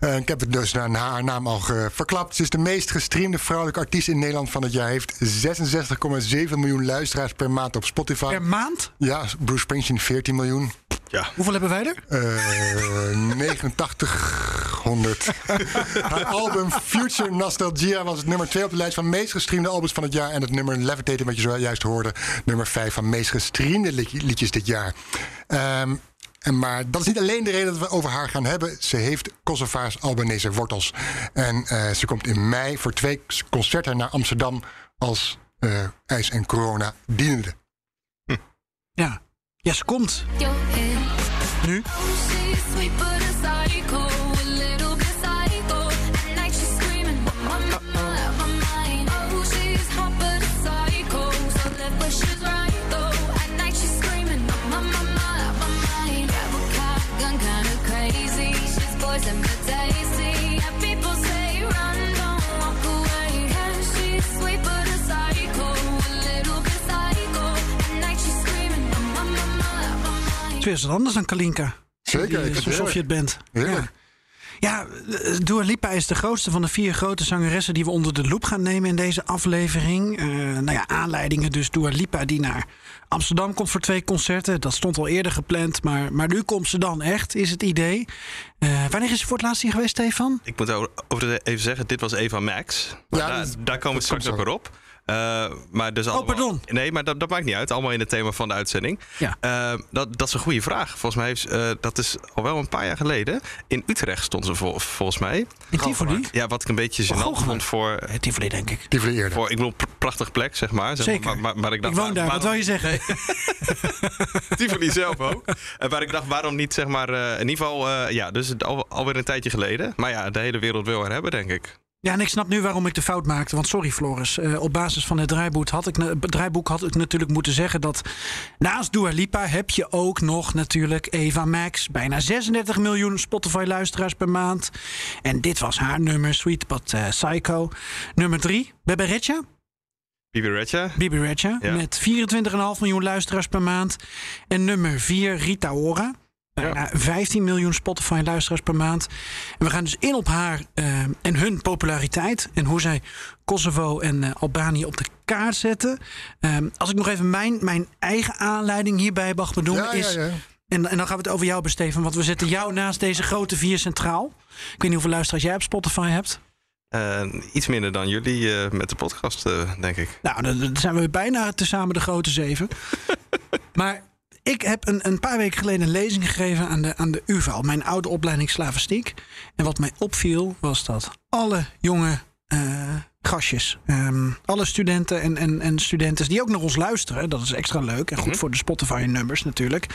Uh, ik heb het dus naar haar naam al verklapt. Ze is de meest gestreamde vrouwelijke artiest in Nederland van het jaar. Heeft 66,7 miljoen luisteraars per maand op Spotify. Per maand? Ja, Bruce Springsteen 14 miljoen. Ja. Hoeveel hebben wij er? Uh, 8900. Haar album Future Nostalgia was het nummer 2 op de lijst van meest gestreamde albums van het jaar. En het nummer Levitating, wat je zojuist hoorde, nummer 5 van meest gestreamde liedjes dit jaar. Um, en maar dat is niet alleen de reden dat we over haar gaan hebben. Ze heeft Kosovaars Albanese wortels. En uh, ze komt in mei voor twee concerten naar Amsterdam als uh, ijs en corona dienende. Hm. Ja. ja, ze komt. Het is wat anders dan Kalinka. Zeker. Ik alsof je het bent. Ja. Ja, Dua Lipa is de grootste van de vier grote zangeressen die we onder de loep gaan nemen in deze aflevering. Uh, nou ja, aanleidingen dus Dua Lipa die naar Amsterdam komt voor twee concerten. Dat stond al eerder gepland, maar, maar nu komt ze dan echt, is het idee. Uh, wanneer is ze voor het laatst hier geweest, Stefan? Ik moet over even zeggen, dit was Eva Max. Ja, daar, daar komen we straks ook weer op. Uh, maar dus oh, pardon. Nee, maar dat, dat, maakt niet uit. Allemaal in het thema van de uitzending. Ja. Uh, dat, dat is een goede vraag. Volgens mij heeft uh, dat is al wel een paar jaar geleden. In Utrecht stond ze vol, volgens mij. In Tivoli? Ja, wat ik een beetje gênant oh, vond voor... Tivoli, denk ik. Tivoli eerder. Voor, ik bedoel, prachtig plek, zeg maar. Zeg Zeker. Maar, maar, maar, ik, dacht, ik woon daar, wat wil je zeggen? Nee. Tivoli zelf ook. En waar ik dacht, waarom niet, zeg maar... in ieder geval, ja, dus al, alweer een tijdje geleden. Maar ja, de hele wereld wil er hebben, denk ik. Ja, en ik snap nu waarom ik de fout maakte. Want sorry, Floris. Uh, op basis van het draaiboek had, ik, het draaiboek had ik natuurlijk moeten zeggen dat. Naast Dua Lipa heb je ook nog natuurlijk Eva Max. Bijna 36 miljoen Spotify-luisteraars per maand. En dit was haar nummer, Sweet But uh, Psycho. Nummer 3, Bebe Rexha. Bibi Rexha. Bibi. Ja. Met 24,5 miljoen luisteraars per maand. En nummer 4, Rita Ora. Bijna 15 miljoen Spotify-luisteraars per maand. En we gaan dus in op haar uh, en hun populariteit. En hoe zij Kosovo en uh, Albanië op de kaart zetten. Uh, als ik nog even mijn, mijn eigen aanleiding hierbij mag benoemen. Ja, is, ja, ja. En, en dan gaan we het over jou besteven. Want we zetten jou naast deze grote vier centraal. Ik weet niet hoeveel luisteraars jij op Spotify hebt. Uh, iets minder dan jullie uh, met de podcast, uh, denk ik. Nou, dan, dan zijn we bijna tezamen de grote zeven. maar ik heb een, een paar weken geleden een lezing gegeven aan de, aan de UVAL, mijn oude opleiding slavistiek. En wat mij opviel was dat alle jonge uh, gastjes, um, alle studenten en, en, en studenten die ook naar ons luisteren, dat is extra leuk en goed mm -hmm. voor de Spotify-nummers natuurlijk.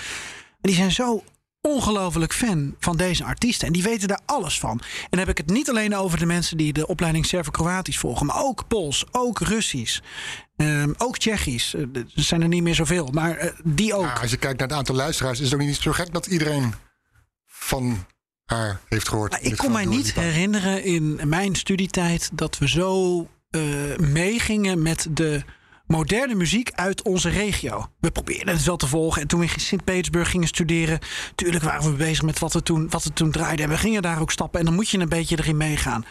Die zijn zo ongelooflijk fan van deze artiesten. En die weten daar alles van. En dan heb ik het niet alleen over de mensen die de opleiding Servo-Kroatisch volgen, maar ook Pools, ook Russisch. Um, ook Tsjechisch. Er zijn er niet meer zoveel, maar uh, die ook. Ja, als je kijkt naar het aantal luisteraars, is het ook niet zo gek dat iedereen van haar heeft gehoord. Ik kon mij niet herinneren in mijn studietijd dat we zo uh, meegingen met de moderne muziek uit onze regio. We probeerden het wel te volgen. En toen we in Sint-Petersburg gingen studeren... tuurlijk waren we bezig met wat we, toen, wat we toen draaiden. En we gingen daar ook stappen. En dan moet je een beetje erin meegaan.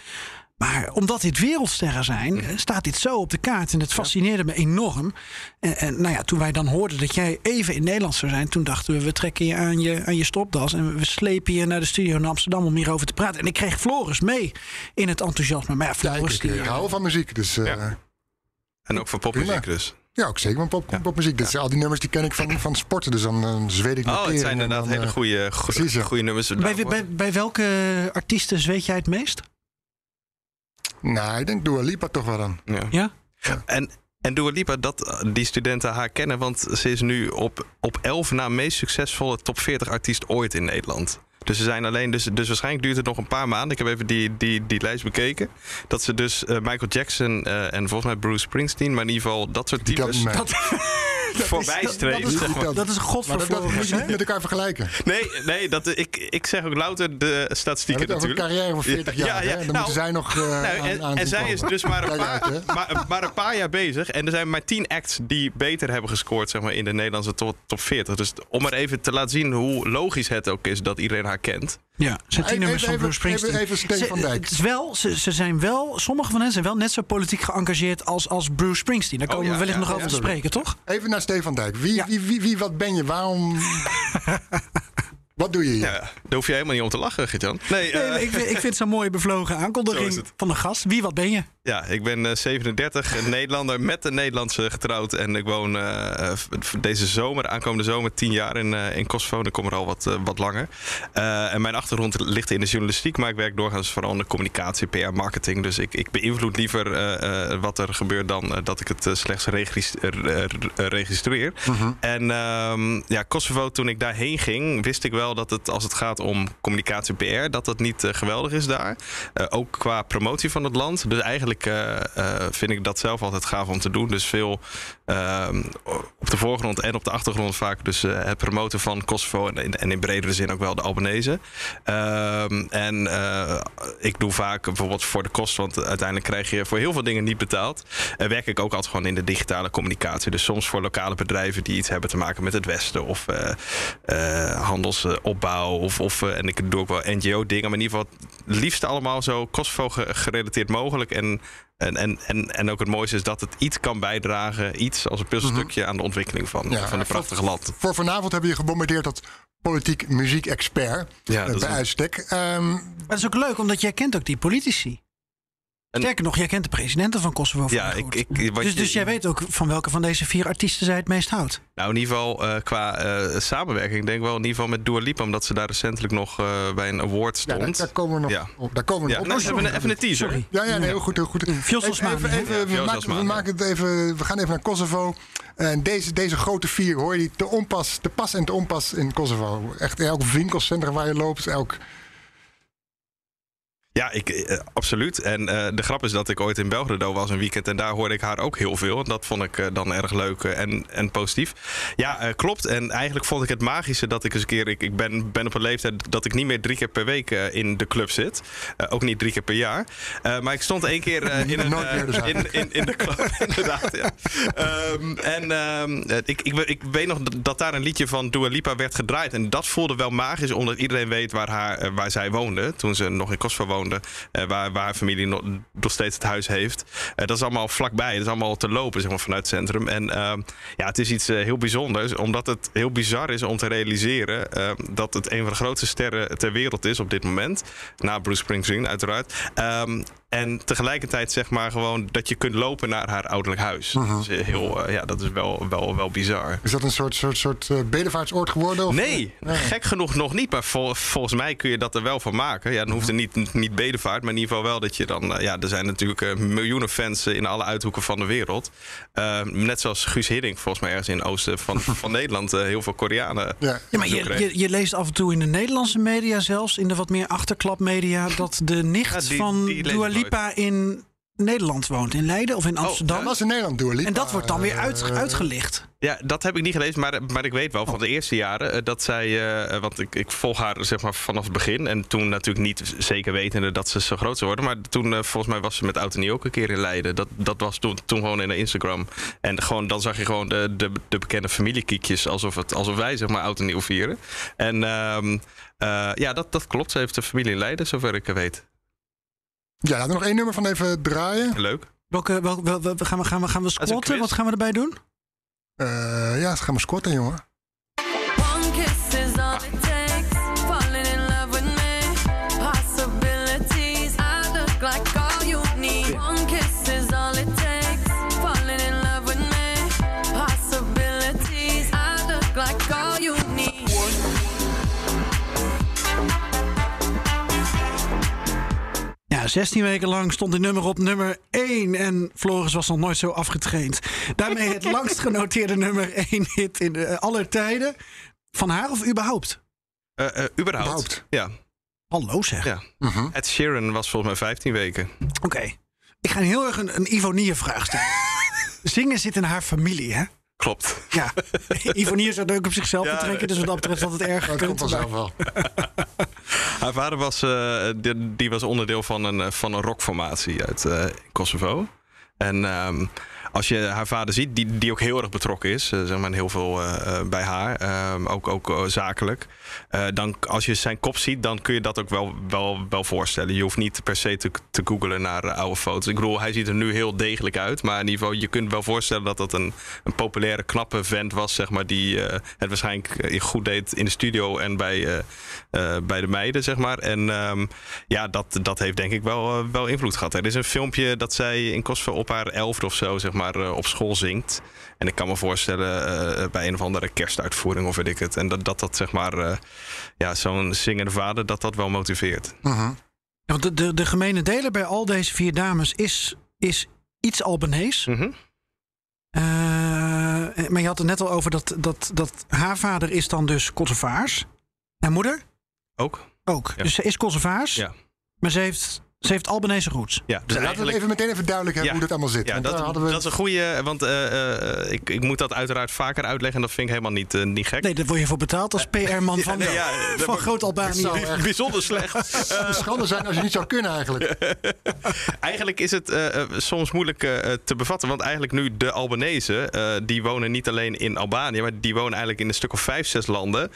Maar omdat dit wereldsterren zijn, Mhm. eh, staat dit zo op de kaart. En het fascineerde me enorm. En, en nou ja, toen wij dan hoorden dat jij even in Nederland zou zijn, toen dachten we, we trekken je aan je, aan je stopdas en we slepen je naar de studio in Amsterdam om hierover te praten. En ik kreeg Floris mee in het enthousiasme. Maar ja, Ja, ik, Floris, ik, die, ik hou van muziek. Dus, eh, Ja. En ook van popmuziek dus. ook zeker van pop, popmuziek. Dit zijn al die nummers die ken ik van, van sporten. Dus dan, dan zweet ik Oh, het zijn en inderdaad dan, hele eh, goede, precies, ja. goede nummers. bij, bij welke artiesten zweet jij het meest? Nou, ik denk Dua Lipa toch wel dan. Ja. Ja? En, en Dua Lipa, dat die studenten haar kennen, want ze is nu op, op 11 na meest succesvolle top 40 artiest ooit in Nederland. Dus ze zijn alleen, dus, dus waarschijnlijk duurt het nog een paar maanden. Ik heb even die, die, die lijst bekeken. Dat ze dus eh, Michael Jackson eh, en volgens mij Bruce Springsteen, maar in ieder geval dat soort types niet voorbij dat, maar. dat is een god Maar voor dat, dat moet je niet met elkaar vergelijken. Nee, nee dat, ik, ik zeg ook louter de statistieken over een natuurlijk. carrière van 40 Ja, jaar. ja, hè? Dan nou, moeten zij nog eh Nou, aan, en, aan en zij is dus maar een, paar, uit, maar, maar een paar jaar bezig. En er zijn maar tien acts die beter hebben gescoord zeg maar, in de Nederlandse top, top 40. Dus om maar even te laten zien hoe logisch het ook is dat iedereen haar kent. Ja, zijn tien Even- nummers van Bruce Springsteen. even- even Steen van Dijk. Het is wel, ze, ze zijn wel, sommige van hen zijn wel net zo politiek geëngageerd als, als Bruce Springsteen. Daar Oh, komen ja, we wellicht ja, nog ja, over te spreken, toch? Even naar Stefan Dijk. Wie, Ja. wie, wie, wie, wat ben je? Waarom... wat doe je hier? Ja, daar hoef je helemaal niet om te lachen, Gert-Jan. Nee, Nee, eh, ik, vind- ik vind het zo'n mooie bevlogen aankondiging van de gast. Wie, wat ben je? ja, ik ben eh, 37, een Nederlander met een Nederlandse getrouwd. En ik woon eh, eh, deze zomer, aankomende zomer, 10 jaar in, eh, in Kosovo. En ik kom er al wat, eh, wat langer. Eh, en mijn achtergrond ligt in de journalistiek, maar ik werk doorgaans vooral in de communicatie, PR, marketing. Dus ik, ik beïnvloed liever eh, eh, wat er gebeurt dan eh, dat ik het eh, slechts regis- eh, eh, eh, registreer. En ehm, ja, Kosovo, toen ik daarheen ging, wist ik wel dat het als het gaat om communicatie PR, dat dat niet eh, geweldig is daar. Eh, ook qua promotie van het land. Dus eigenlijk eh, vind ik dat zelf altijd gaaf om te doen. Dus veel op de voorgrond en op de achtergrond vaak dus eh, het promoten van Kosovo en, en in bredere zin ook wel de Albanese. Ehm, en eh, ik doe vaak bijvoorbeeld voor de kost, want uiteindelijk krijg je voor heel veel dingen niet betaald. Eh, werk ik ook altijd gewoon in de digitale communicatie. Dus soms voor lokale bedrijven die iets hebben te maken met het Westen of handelsopbouw. Of, of, en ik doe ook wel NGO-dingen, maar in ieder geval het liefst allemaal zo Kosovo ge- gerelateerd mogelijk. En, en, en, en, en ook het mooiste is dat het iets kan bijdragen, iets als een puzzelstukje aan de ontwikkeling van, Ja, van voor- prachtige land. Voor vanavond hebben je gebombardeerd tot politiek muziek-expert. Ja, eh, dat bij uitstek. Ehm, Maar dat is ook leuk, omdat jij kent ook die politici. En- Sterker nog, jij kent de presidenten van Kosovo. van Ja, ik, ik, dus, je- dus jij weet ook van welke van deze vier artiesten zij het meest houdt. Nou, in ieder geval eh, qua eh, samenwerking. Ik denk wel in ieder geval met Dua Lipa, omdat ze daar recentelijk nog eh, bij een award ja, daar, stond. daar komen we nog Ja. op. Daar komen we Ja, nog nou, op. even, een, even een teaser. Sorry. Ja, ja, nee, heel goed, heel goed. Even, we, maken het even, we gaan even naar Kosovo. En deze, deze grote vier, hoor je die te, onpas, te pas en te onpas in Kosovo. Echt elk winkelcentrum waar je loopt, elk... Ja, ik, eh, absoluut. En eh, de grap is dat ik ooit in Belgrado was een weekend. En daar hoorde ik haar ook heel veel. En dat vond ik eh, dan erg leuk en, en positief. Ja, klopt. En eigenlijk vond ik het magische dat ik eens een keer... Ik, ik ben, ben op een leeftijd dat ik niet meer drie keer per week in de club zit. Ook niet drie keer per jaar. Maar ik stond één keer in, een, dus in, in, in de club. inderdaad, ja. Ehm, en ehm, eh, ik, ik, ik weet nog dat, daar een liedje van Dua Lipa werd gedraaid. En dat voelde wel magisch, omdat iedereen weet waar, haar, waar zij woonde. Toen ze nog in Kosovo woonde. Eh, waar, waar familie nog, nog steeds het huis heeft. Eh, dat is allemaal vlakbij. Dat is allemaal te lopen zeg maar, vanuit het centrum. En ehm, ja, het is iets eh, heel bijzonders. Omdat het heel bizar is om te realiseren ehm, dat het een van de grootste sterren ter wereld is op dit moment. Na Bruce Springsteen, uiteraard. Ehm, en tegelijkertijd zeg maar gewoon dat je kunt lopen naar haar ouderlijk huis. Dat is heel, eh, ja, dat is wel, wel, wel bizar. Is dat een soort, soort, soort eh, bedevaartsoord geworden? Of? Nee, gek genoeg nog niet. Maar vol- volgens mij kun je dat er wel van maken. Ja, dan hoeft er niet, niet bedevaart, maar in ieder geval wel dat je dan... eh, ja, er zijn natuurlijk miljoenen fans in alle uithoeken van de wereld. Net zoals Guus Hiddink, volgens mij ergens in het oosten van, van Nederland... heel veel Koreanen Ja. Ja, maar je, je, je leest af en toe in de Nederlandse media zelfs, in de wat meer achterklapmedia, dat de nicht Ja, die- van die Dua Lipa in Nederland woont. In Leiden of in Amsterdam. Dat was in Nederland Dua Lipa. en dat wordt dan weer uit, eh, uitgelicht. Ja, dat heb ik niet gelezen, maar, maar ik weet wel van de eerste jaren eh, dat zij, eh, want ik, ik volg haar zeg maar vanaf het begin en toen natuurlijk niet zeker wetende dat ze zo groot zou worden, maar toen eh, volgens mij was ze met Oud ook een keer in Leiden. Dat, dat was toen, toen gewoon in de Instagram en gewoon dan zag je gewoon de, de, de bekende familiekiekjes alsof, het, alsof wij zeg maar Oud en Nieuw vieren. En ehm, eh, ja, dat, dat klopt. Ze heeft een familie in Leiden, zover ik weet. Ja, laten we nog één nummer van even draaien. Leuk. Welke, wel, wel, wel- gaan, we, gaan, we, gaan we squatten? Wat gaan we erbij doen? Eh, ja, gaan we squatten, jongen. Ja, 16 weken lang stond dit nummer op nummer 1. En Floris was nog nooit zo afgetraind. Daarmee het langst genoteerde nummer 1 hit in de, aller tijden. Van haar of überhaupt? Eh, eh, überhaupt. Überhaupt. Ja. Hallo zeg. ja. Mhm. Ed Sheeran was volgens mij 15 weken. Oké. Ik ga heel erg een, een Ivonie-vraag stellen. Zingen zit in haar familie, hè? Klopt. Ja. Ivonie is ook op zichzelf Ja, te trekken. Dus wat dat betreft had het erg Dat komt vanzelf wel. Haar vader was, eh, die, die was onderdeel van een, eh, van een rockformatie uit eh, Kosovo. En ehm, als je haar vader ziet, die, die ook heel erg betrokken is, zeg maar, heel veel bij haar, ehm, ook, ook zakelijk. Eh, dan, als je zijn kop ziet, dan kun je dat ook wel, wel, wel voorstellen. Je hoeft niet per se te, te googlen naar eh, oude foto's. Ik bedoel, hij ziet er nu heel degelijk uit. Maar in ieder geval, je kunt wel voorstellen dat dat een, een populaire, knappe vent was, zeg maar, die eh, het waarschijnlijk goed deed in de studio en bij, bij de meiden, zeg maar. En ehm, ja, dat, dat heeft denk ik wel, wel invloed gehad. Er is een filmpje dat zij in Kosovo op haar elfde of zo, zeg maar, op school zingt. En ik kan me voorstellen eh, bij een of andere kerstuitvoering of weet ik het. En dat dat, dat zeg maar, eh, ja, zo'n zingende vader, dat dat wel motiveert. Mhm. Ja, want de, de, de gemene deler bij al deze vier dames is, is iets Albanees. Mhm. Eh, maar je had het net al over dat, dat, dat haar vader is dan dus Kosovaars. En moeder Ook? ook. Ja. Dus ze is Kosovaars. Ja. Maar ze heeft, ze heeft Albanese roots. Ja, dus Laten we even meteen even duidelijk hebben Ja. hoe dat allemaal zit. Ja, dat, we... dat is een goede. Want eh, eh, ik, ik moet dat uiteraard vaker uitleggen. En dat vind ik helemaal niet, eh, niet gek. Nee, daar word je voor betaald als PR-man van, nee, ja, dat van Groot Albanië. Het Bijzonder slecht. een schande zijn als je niet zou kunnen eigenlijk. Eigenlijk is het soms moeilijk te bevatten. Want eigenlijk nu de Albanese, die wonen niet alleen in Albanië, maar die wonen eigenlijk in een stuk of vijf, zes landen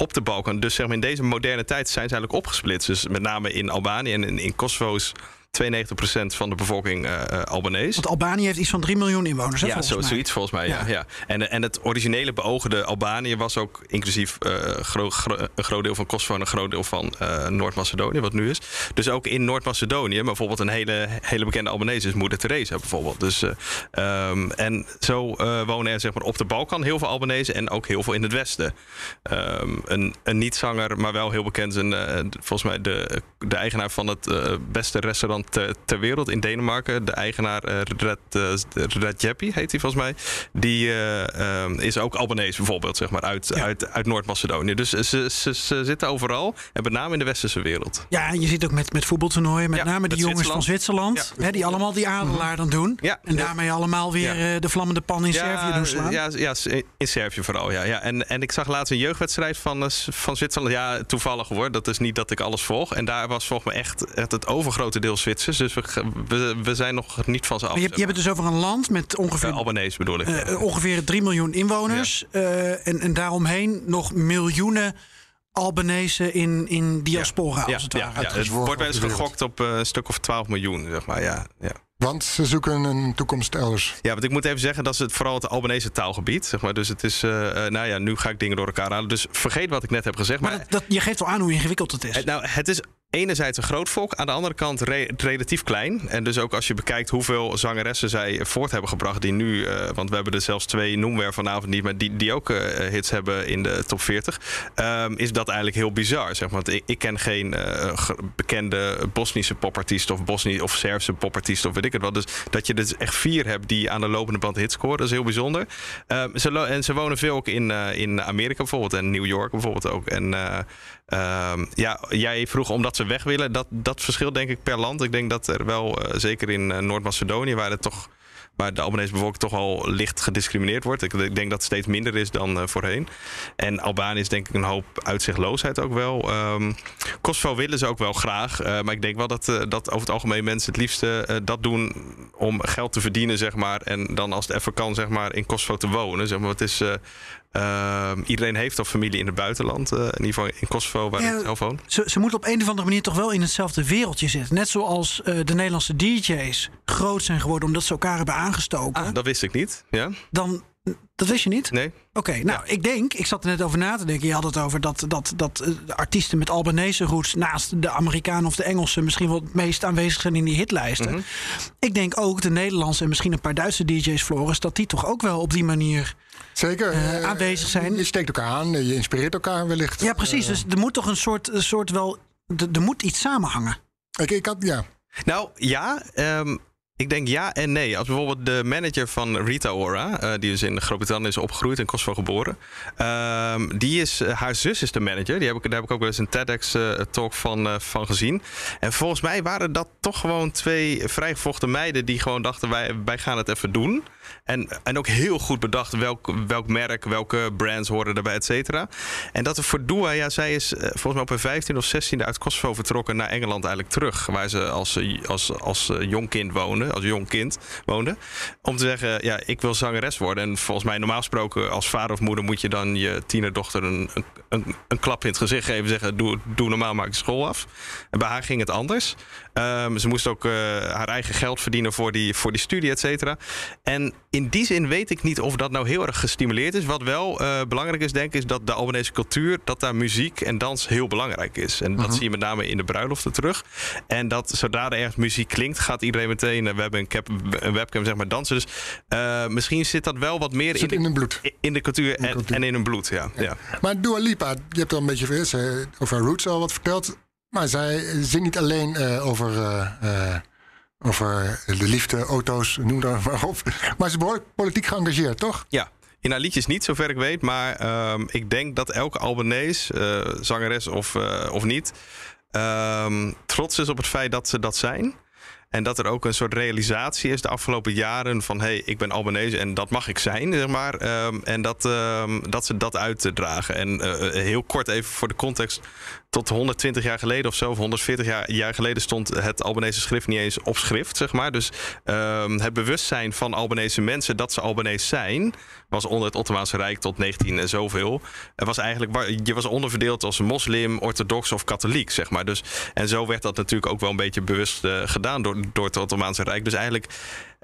op de Balkan. Dus zeg maar in deze moderne tijd zijn ze eigenlijk opgesplitst. Dus met name in Albanië en in, in Kosovo is 92% van de bevolking eh eh, Albanees. Want Albanië heeft iets van 3 miljoen inwoners. Hè, Ja, volgens zo, mij. zoiets volgens mij. Ja. Ja. Ja. En, en het originele beoogde Albanië was ook inclusief eh, gro- gro- een groot deel van Kosovo en een groot deel van eh, Noord-Macedonië, wat nu is. Dus ook in Noord-Macedonië, bijvoorbeeld een hele, hele bekende Albanese is Moeder Teresa bijvoorbeeld. Dus, eh, ehm, en zo eh, wonen er zeg maar, op de Balkan heel veel Albanese en ook heel veel in het Westen. Ehm, een, een niet-zanger, maar wel heel bekend, een, eh, volgens mij de, de eigenaar van het eh, beste restaurant ter, ter wereld in Denemarken. De eigenaar eh Red, uh, Redjepi heet hij volgens mij. Die eh, is ook Albanees bijvoorbeeld, zeg maar, uit, uit, uit Noord-Macedonië. Dus ze, ze, ze zitten overal en met name in de westerse wereld. Ja, en je ziet ook met, met voetbaltoernooien, met Ja, name die jongens van Zwitserland, hè, die allemaal die adelaar dan doen. Ja. En daarmee allemaal weer eh, de vlammende pan in Servië doen slaan. Ja, ja, in Servië vooral. Ja, ja. En, en ik zag laatst een jeugdwedstrijd van, eh, van Zwitserland. Ja, toevallig hoor. Dat is niet dat ik alles volg. En daar was volgens mij echt, echt het overgrote deel Zwitsers. Dus we, we, we zijn nog niet van ze af. Maar je, hebt- je hebt het dus over een land met ongeveer, Albanees bedoel ik. eh, ongeveer 3 miljoen inwoners. eh, en, en daaromheen nog miljoenen Albanese in, in diaspora, ja, als het ja, ware. ja, het wordt wel eens gegokt op eh, een stuk of 12 miljoen, zeg maar. Ja, ja. Want ze zoeken een toekomst elders. Ja, want ik moet even zeggen dat is het vooral het Albanese taalgebied. Zeg maar. Dus het is, eh, nou ja, nu ga ik dingen door elkaar halen. Dus vergeet wat ik net heb gezegd. Maar Maar, dat, dat, je geeft wel aan hoe ingewikkeld het is. het, nou, het is enerzijds een groot volk, aan de andere kant re- relatief klein. En dus ook als je bekijkt hoeveel zangeressen zij voort hebben gebracht, die nu, eh, want we hebben er zelfs twee, noemen vanavond niet, maar die, die ook eh, hits hebben in de top 40, ehm, is dat eigenlijk heel bizar. Zeg maar. Want ik, ik ken geen eh, bekende Bosnische popartiest of, Bosni of Servische popartiest of weet ik het wat. Dus dat je dus echt vier hebt die aan de lopende band hits scoren, dat is heel bijzonder. Ehm, ze en ze wonen veel ook in, in Amerika bijvoorbeeld en New York bijvoorbeeld ook. En ja, jij vroeg omdat ze weg willen. Dat, dat verschilt denk ik per land. Ik denk dat er wel, eh, zeker in eh, Noord-Macedonië, waar de Albanese bevolking toch al licht gediscrimineerd wordt. Ik, denk dat het steeds minder is dan eh, voorheen. En Albanië is denk ik een hoop uitzichtloosheid ook wel. Ehm Kosovo willen ze ook wel graag. maar ik denk wel dat, dat over het algemeen mensen het liefste dat doen om geld te verdienen, zeg maar. En dan als het even kan, zeg maar, in Kosovo te wonen. Zeg maar. Het is, eh, Ehm, iedereen heeft toch familie in het buitenland. eh, in ieder geval in Kosovo, waar Ja, ik zelf woon. Ze, ze moeten op een of andere manier toch wel in hetzelfde wereldje zitten. Net zoals eh, de Nederlandse DJ's groot zijn geworden omdat ze elkaar hebben aangestoken. Ah, dat wist ik niet. Ja? Dan, dat wist je niet? Nee? Oké, nou, ik denk, ik zat er net over na te denken. Je had het over dat, dat, dat eh, de artiesten met Albanese roots naast de Amerikanen of de Engelsen misschien wel het meest aanwezig zijn in die hitlijsten. Mhm. Ik denk ook de Nederlandse en misschien een paar Duitse DJ's, Floris, dat die toch ook wel op die manier. Zeker. eh, eh, aanwezig zijn. Je steekt elkaar aan, je inspireert elkaar wellicht. Ja, precies. Dus er moet toch een soort, een soort wel. Er er moet iets samenhangen. Ik, ik had, ja. Nou ja, ehm, ik denk ja en nee. Als bijvoorbeeld de manager van Rita Ora, eh, die dus in Groot-Brittannië is opgegroeid en Kosovo geboren, ehm, die is, eh, haar zus is de manager. Die heb ik, daar heb ik ook wel eens een TEDx-talk van, eh, van gezien. En volgens mij waren dat toch gewoon twee vrijgevochten meiden die gewoon dachten: wij, wij gaan het even doen. En, en ook heel goed bedacht welk, welk merk, welke brands horen erbij, et cetera. En dat er voor Dua, ja, zij is eh, volgens mij op een 15 of 16 uit Kosovo vertrokken naar Engeland eigenlijk terug. Waar ze als, eh, als, als eh, jong kind woonde, als jong kind woonde. Om te zeggen, ja, ik wil zangeres worden. En volgens mij normaal gesproken als vader of moeder moet je dan je tienerdochter een, een, een, klap in het gezicht geven. Zeggen, doe, doe normaal, maak je school af. En bij haar ging het anders. Ehm, ze moest ook eh, haar eigen geld verdienen voor die, voor die studie, et cetera. En in die zin weet ik niet of dat nou heel erg gestimuleerd is. Wat wel eh, belangrijk is, denk ik, is dat de Albanese cultuur, dat daar muziek en dans heel belangrijk is. En dat zie je met name in de bruiloften terug. En dat zodra er ergens muziek klinkt, gaat iedereen meteen. eh, we hebben een, cap, een webcam, zeg maar, dansen. Dus misschien zit dat wel wat meer in, in de, hun bloed. in de cultuur, de en, cultuur. en in hun bloed. Ja, ja. Maar Dua Lipa, je hebt al een beetje over Roots al wat verteld. Maar zij zingt niet alleen eh, over, eh, eh, over de liefde, auto's, noem dat maar op. Maar ze is behoorlijk politiek geëngageerd, toch? Ja, in haar liedjes niet, zover ik weet. Maar ehm, ik denk dat elke Albanese, zangeres of, of niet, ehm, trots is op het feit dat ze dat zijn. En dat er ook een soort realisatie is de afgelopen jaren van... hé, hey, ik ben Albanese en dat mag ik zijn, zeg maar. Ehm, en dat, dat ze dat uitdragen. En heel kort even voor de context. Tot 120 jaar geleden of zo, of 140 jaar, geleden... stond het Albanese schrift niet eens op schrift, zeg maar. Dus ehm, het bewustzijn van Albanese mensen dat ze Albanese zijn... was onder het Ottomaanse Rijk tot 19 en zoveel. Het was eigenlijk, je was onderverdeeld als moslim, orthodox of katholiek, zeg maar. Dus, en zo werd dat natuurlijk ook wel een beetje bewust eh, gedaan door, door het Ottomaanse Rijk. Dus eigenlijk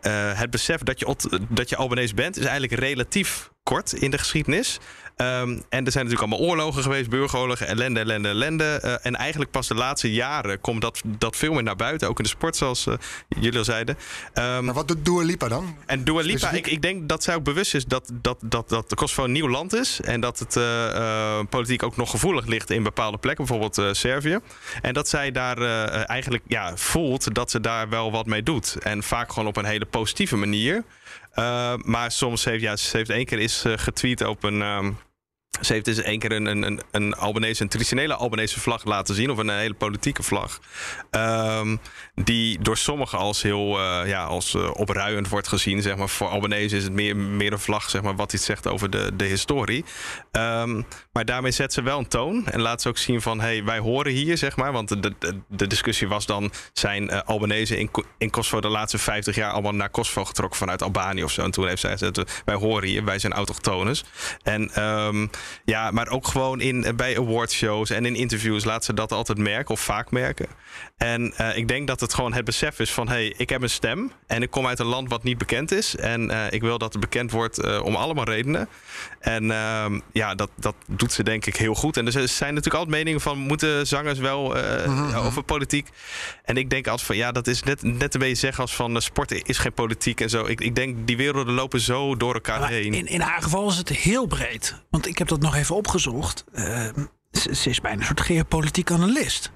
eh, het besef dat je, dat je Albanese bent, is eigenlijk relatief kort in de geschiedenis. Ehm, en er zijn natuurlijk allemaal oorlogen geweest, burgeroorlogen, ellende, ellende, ellende. Eh, en eigenlijk pas de laatste jaren komt dat, dat veel meer naar buiten. Ook in de sport, zoals eh, jullie al zeiden. Ehm, Maar wat doet Dua Lipa dan? en Dua Lipa, ik, ik denk dat zij ook bewust is dat, dat, dat, dat Kosovo een nieuw land is. En dat het eh, politiek ook nog gevoelig ligt in bepaalde plekken, bijvoorbeeld Servië. En dat zij daar eigenlijk ja, voelt dat ze daar wel wat mee doet. En vaak gewoon op een hele positieve manier. Eh, maar soms heeft, ja, ze heeft één keer is eh, getweet op een. ehm, ze heeft dus één keer een, een, een, Albanese, traditionele Albanese vlag laten zien, of een hele politieke vlag. Ehm, die door sommigen als heel eh, ja, als, eh, opruiend wordt gezien. Zeg maar. Voor Albanese is het meer, meer een vlag zeg maar, wat iets zegt over de, de historie. Ehm, maar daarmee zet ze wel een toon en laat ze ook zien van hey, wij horen hier, zeg maar. Want de, de, discussie was dan: zijn eh Albanese in, in Kosovo de laatste 50 jaar allemaal naar Kosovo getrokken vanuit Albanië of zo? En toen heeft zij gezegd: wij horen hier, wij zijn autochtones. En ehm, ja, maar ook gewoon in, bij awardshows en in interviews laat ze dat altijd merken of vaak merken. En eh, ik denk dat het gewoon het besef is van: hey, ik heb een stem en ik kom uit een land wat niet bekend is. En eh, ik wil dat het bekend wordt eh, om allemaal redenen. En ehm, ja, dat, dat doet ze denk ik heel goed. En er zijn natuurlijk altijd meningen van: moeten zangers wel eh, over politiek? En ik denk altijd van: ja, dat is net, net een beetje zeggen als van: sport is geen politiek en zo. Ik, ik denk die werelden lopen zo door elkaar Maar heen. in, in haar geval is het heel breed. Want ik heb dat nog even opgezocht. Eh, ze, ze is bijna een soort geopolitiek analist.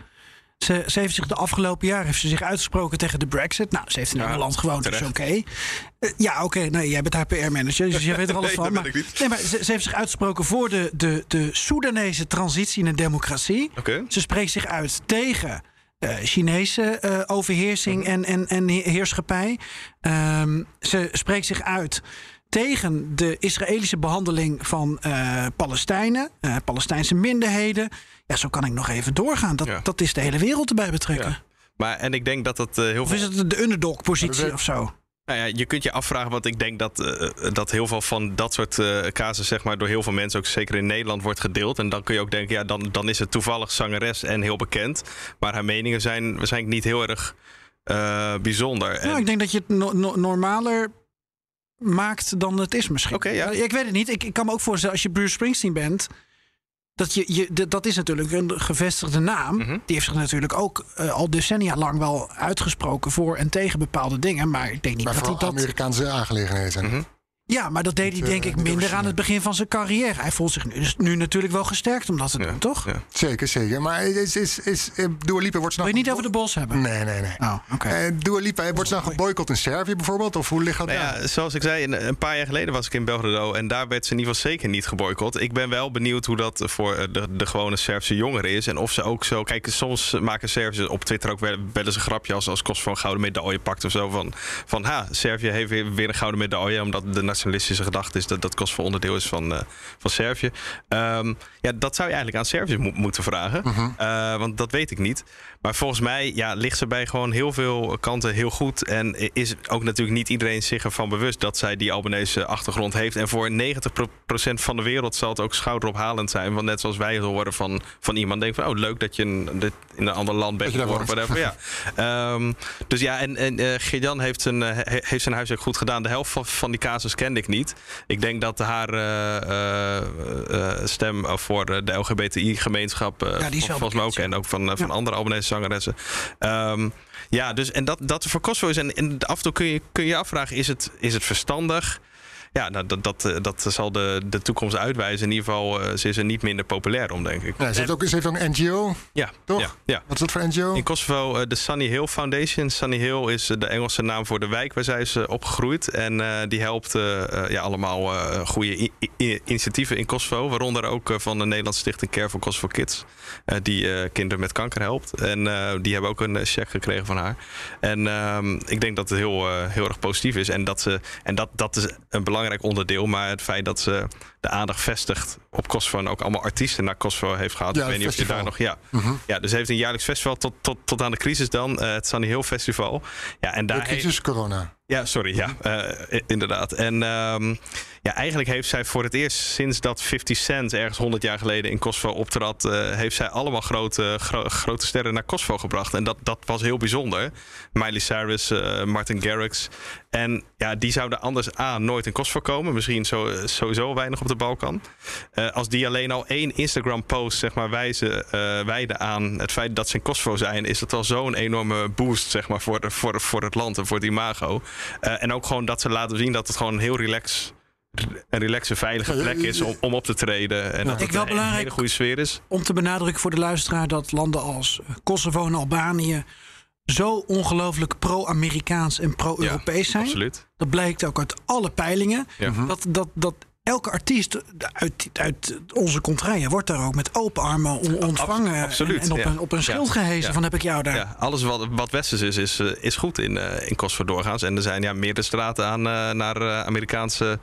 Ze, ze heeft zich de afgelopen jaar heeft ze zich uitgesproken tegen de Brexit. Nou, ze heeft in Ja, Engeland gewoond, dus oké. Eh, ja, oké. nee, jij bent haar PR-manager, dus jij weet er alles Nee, van. Maar, nee, maar ze, ze heeft zich uitgesproken voor de, de, de Soedanese transitie naar democratie. Oké. Ze spreekt zich uit tegen eh, Chinese eh, overheersing en, en, en he- heerschappij. Ehm, ze spreekt zich uit tegen de Israëlische behandeling van eh, Palestijnen, eh, Palestijnse minderheden. Ja, zo kan ik nog even doorgaan. Dat, Ja. dat is de hele wereld erbij betrekken. Ja. Maar en ik denk dat dat eh, heel Of veel. is het de underdog-positie of zo? Nou ja, je kunt je afvragen, want ik denk dat, eh, dat heel veel van dat soort eh casus, zeg maar, door heel veel mensen, ook zeker in Nederland, wordt gedeeld. En dan kun je ook denken, ja, dan, dan is het toevallig zangeres en heel bekend. Maar haar meningen zijn waarschijnlijk niet heel erg eh, bijzonder. En- Nou, ik denk dat je het no- no- normaler maakt dan het is misschien. Oké, ja. Eh, Ik weet het niet. Ik, ik kan me ook voorstellen, als je Bruce Springsteen bent... Dat, je, je, dat is natuurlijk een gevestigde naam. Mhm. Die heeft zich natuurlijk ook eh, al decennia lang wel uitgesproken voor en tegen bepaalde dingen. Maar ik denk niet Maar dat hij vooral dat. Amerikaanse aangelegenheden zijn. Mhm. Ja, maar dat deed hij denk eh, ik minder aan het begin van zijn carrière. Hij voelt zich nu, dus nu natuurlijk wel gesterkt om dat te doen, Ja, toch? ja. Zeker, zeker. Maar is, is, is, eh, Dua Lipa wordt Wil snel... je niet over de bos hebben? Nee, nee, nee. Oh, oké. Eh, Dua Lipa wordt snel geboycott in Servië bijvoorbeeld? Of hoe ligt dat Nou ja, zoals ik zei, een, een paar jaar geleden was ik in Belgrado en daar werd ze in ieder geval zeker niet geboycott. Ik ben wel benieuwd hoe dat voor de, de gewone Servische jongeren is. En of ze ook zo. Kijk, soms maken Serviërs op Twitter ook wel, wel eens een grapje als, als Kosovo een gouden medaille pakt of zo. Van, van ha, Servië heeft weer, weer een gouden medaille. Omdat de nationalistische gedachte is dat, dat Kosovo onderdeel is van, eh, van Servië. Ehm, ja, dat zou je eigenlijk aan Servië mo- moeten vragen. Eh, want dat weet ik niet. Maar volgens mij ja, ligt ze bij gewoon heel veel kanten heel goed. En is ook natuurlijk niet iedereen zich ervan bewust dat zij die Albanese achtergrond heeft. En voor 90% van de wereld zal het ook schouderophalend zijn. Want net zoals wij het horen van, van iemand, denkt van oh leuk dat je in, dit- in een ander land bent geboren. Whatever, ja. Ehm, dus ja, en, en eh heeft zijn, eh, he- heeft zijn huiswerk goed gedaan. De helft van, van die casus kende ik niet. Ik denk dat haar eh, stem voor de LGBTI-gemeenschap... Ja, volgens mij ook. bekend. En ook van, van andere Albanese zangeressen. Ehm, ja, dus en dat, dat voor Kosovo is. En, en af en toe kun je kun je je afvragen: is het, is het verstandig? Ja, nou, dat, dat, eh, dat zal de, de toekomst uitwijzen. In ieder geval, eh, ze is er niet minder populair om, denk ik. Ja, ze, heeft ook, ze heeft ook een NGO, Ja, toch? Ja, ja. Wat is dat voor NGO? In Kosovo eh, de Sunny Hill Foundation. Sunny Hill is de Engelse naam voor de wijk waar zij is opgegroeid. En die helpt ja, allemaal eh, goede initiatieven in Kosovo. Waaronder ook van de Nederlandse Stichting Care for Kosovo Kids. die kinderen met kanker helpt. En die hebben ook een check gekregen van haar. En ehm, ik denk dat het heel, heel erg positief is. En, dat, ze, en dat, dat is een belangrijk onderdeel. Maar het feit dat ze de aandacht vestigt op Kosovo... en ook allemaal artiesten naar Kosovo heeft gehad. Ja, ik weet niet of je daar nog... Ja, ja, dus heeft een jaarlijks festival tot, tot, tot aan de crisis dan. eh, het Sunny Hill Festival. Ja, en daar De crisis corona. ja, sorry, ja, eh, inderdaad. En ehm, ja, eigenlijk heeft zij voor het eerst sinds dat 50 Cent ergens 100 jaar geleden in Kosovo optrad, eh, heeft zij allemaal grote, gro- grote sterren naar Kosovo gebracht. En dat, dat was heel bijzonder. Miley Cyrus, eh, Martin Garrix. En ja, die zouden anders A, nooit in Kosovo komen. Misschien zo, sowieso weinig op de Balkan. Eh, als die alleen al één Instagram-post zeg maar, wijzen, eh, wijden aan het feit dat ze in Kosovo zijn, is dat al zo'n enorme boost zeg maar, voor, de, voor, voor het land en voor het imago. Eh, en ook gewoon dat ze laten zien dat het gewoon heel relax, een relaxe, veilige plek is om, om op te treden. En dat het wel een hele goede sfeer is. Om te benadrukken voor de luisteraar dat landen als Kosovo en Albanië zo ongelooflijk pro-Amerikaans en pro-Europees zijn. Absoluut. Dat blijkt ook uit alle peilingen. Ja. Dat, dat, dat elke artiest uit, uit onze contraien wordt daar ook met open armen on- ontvangen. absoluut, En, en op, ja. een, op een schild Ja. gehezen Ja. van heb ik jou daar. Ja, alles wat, wat westers is, is, eh, is goed in, eh, in Kosovo doorgaans. En er zijn ja, meerdere straten aan eh, naar eh, Amerikaanse eh,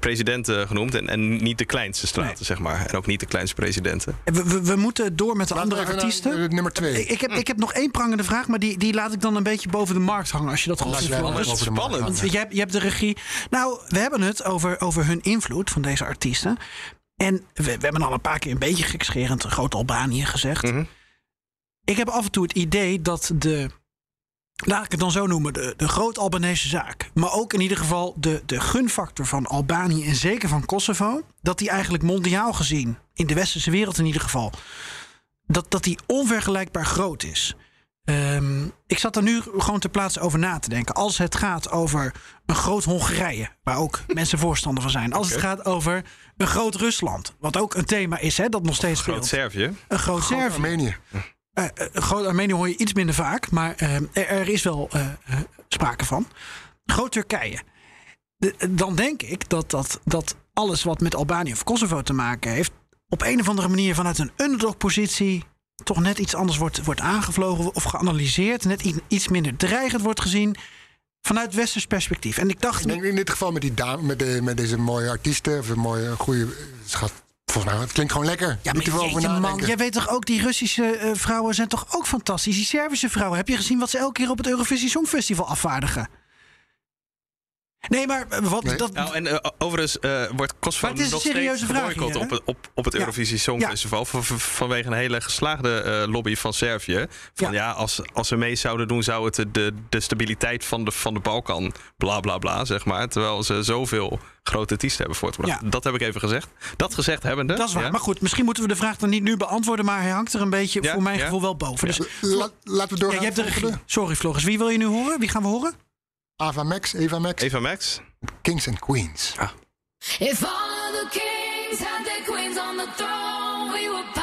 presidenten genoemd. En, en niet de kleinste straten, Nee. zeg maar. En ook niet de kleinste presidenten. We, we, we moeten door met de andere artiesten. eh, nummer twee. Ik, ik, heb, ik heb nog één prangende vraag, maar die, die laat ik dan een beetje boven de markt hangen. Als je dat goed vindt. de markt spannend. je hebt, je hebt de regie. Nou, we hebben het over, over hun invloed van deze artiesten. En we, we hebben al een paar keer een beetje gekscherend groot Albanië gezegd. Mhm. Ik heb af en toe het idee dat de, laat ik het dan zo noemen, de, de groot Albanese zaak. Maar ook in ieder geval de, de gunfactor van Albanië en zeker van Kosovo. Dat die eigenlijk mondiaal gezien, in de westerse wereld in ieder geval, dat, dat die onvergelijkbaar groot is. Ehm, ik zat er nu gewoon ter plaatse over na te denken. Als het gaat over een groot Hongarije, waar ook mensen voorstander van zijn. Als het gaat over een groot Rusland, wat ook een thema is, hè, dat nog steeds Groot speelt. Servië. Een groot Groot Servië. Armenië. Eh, groot Armenië hoor je iets minder vaak, maar eh, er, er is wel sprake van. Groot Turkije. De- dan denk ik dat, dat, dat alles wat met Albanië of Kosovo te maken heeft, op een of andere manier vanuit een underdog-positie toch net iets anders wordt, wordt aangevlogen of geanalyseerd. Net iets minder dreigend wordt gezien vanuit westers perspectief. En ik dacht, Ik denk in dit geval met, die dame, met, de, met deze mooie artiesten, of een mooie, goede schat. Volgens mij, het klinkt gewoon lekker. Ja, Niet maar jeetje, man, jij weet toch ook, die Russische eh, vrouwen zijn toch ook fantastisch? Die Servische vrouwen, heb je gezien wat ze elke keer op het Eurovisie Songfestival afvaardigen? Nee, maar eh, wat, Nee. dat, Nou, en eh, overigens eh, wordt Kosovo nog steeds vraag geboycott op, op, op het Ja. Eurovisie Songfestival. van- vanwege een hele geslaagde eh, lobby van Servië. Van Ja. ja, als, als ze mee zouden doen, zou het de- de, stabiliteit van de, van de Balkan bla bla bla, zeg maar. Terwijl ze zoveel grote artiesten hebben voortgebracht. Ja. Dat heb ik even gezegd. Dat gezegd hebbende. dat is waar. ja. Maar goed, misschien moeten we de vraag dan niet nu beantwoorden. Maar hij hangt er een beetje, Ja, voor mijn ja. gevoel, wel boven. Dus, La- laten we doorgaan. ja, jij hebt. Sorry, Floris. Wie wil je nu horen? Wie gaan we horen? Ava Max, Eva Max, Eva Max. Kings and Queens. Ah. If all of the kings had their queens on the throne, we would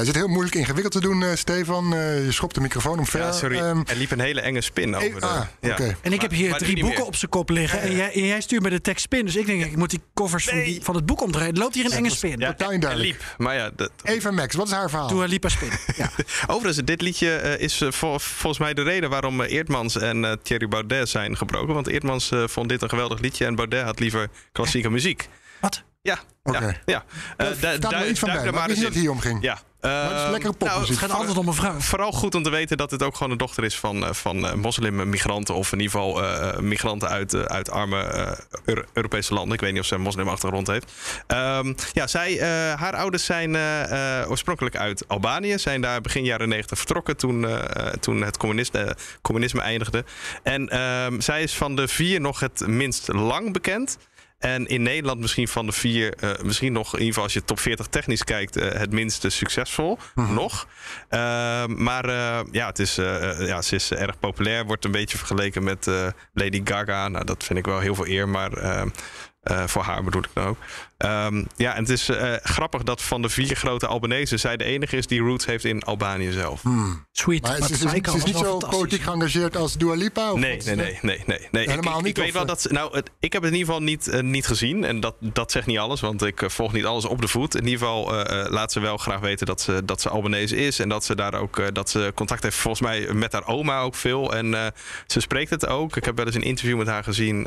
Ja, het zit heel moeilijk ingewikkeld te doen, eh, Stefan. Eh, je schopt de microfoon omver. Ja, sorry. Ehm, er liep een hele enge spin eh, over de... ah, ja. En ik heb hier drie boeken meer. op zijn kop liggen. En jij, en jij stuurt me de tekst spin. Dus ik denk, ik moet die covers van, die, van het boek omdraaien. Er loopt hier een enge spin. Ja, er duidelijk. liep. Maar ja, dat, Eva Max, wat is haar verhaal? Dua Lipa spin. Ja. Overigens, dit liedje eh, is vol- volgens mij de reden waarom Eertmans en eh, Thierry Baudet zijn gebroken. Want Eertmans eh, vond dit een geweldig liedje en Baudet had liever klassieke muziek. Wat? Ja, Oké. ja, ja. Eh, Uh, du- iets van bij. er Maar wist eens niet dat het hier om ging. Ja. Het is Ehm, lekkere popmuziek. nou, Het gaat altijd om een vrouw. Vooral goed om te weten dat het ook gewoon een dochter is van, eh, van eh, moslimmigranten. Of in ieder geval eh, migranten uit, uit arme Euro- Europese landen. Ik weet niet of ze een moslimachtergrond heeft. Ehm, ja, zij, haar ouders zijn oorspronkelijk uit Albanië. Zijn daar begin jaren negentig vertrokken toen, toen het communisme, communisme eindigde. En ehm, zij is van de vier nog het minst lang bekend. En in Nederland misschien van de vier, eh, misschien nog in ieder geval als je top 40 technisch kijkt, eh, het minste succesvol nog. Ehm, maar eh, ja, het is, ja, ze is erg populair, wordt een beetje vergeleken met Lady Gaga. Nou, dat vind ik wel heel veel eer, maar eh, voor haar bedoel ik dan ook. Ehm, ja, en het is eh, grappig dat van de vier grote Albanese zij de enige is die roots heeft in Albanië zelf. Sweet. Maar but ze is, niet zo politiek geëngageerd als Dua Lipa? Of Nee, wat? nee, nee, nee, nee. nee. Helemaal ik, ik, niet, ik weet wel dat. ze- Nou, het, ik heb het in ieder geval niet, eh, niet gezien. En dat, dat zegt niet alles, want ik volg niet alles op de voet. In ieder geval eh, eh, laat ze wel graag weten dat ze, dat ze Albanese is. En dat ze daar ook eh, dat ze contact heeft, volgens mij, met haar oma ook veel. En eh, ze spreekt het ook. Ik heb wel eens een interview met haar gezien.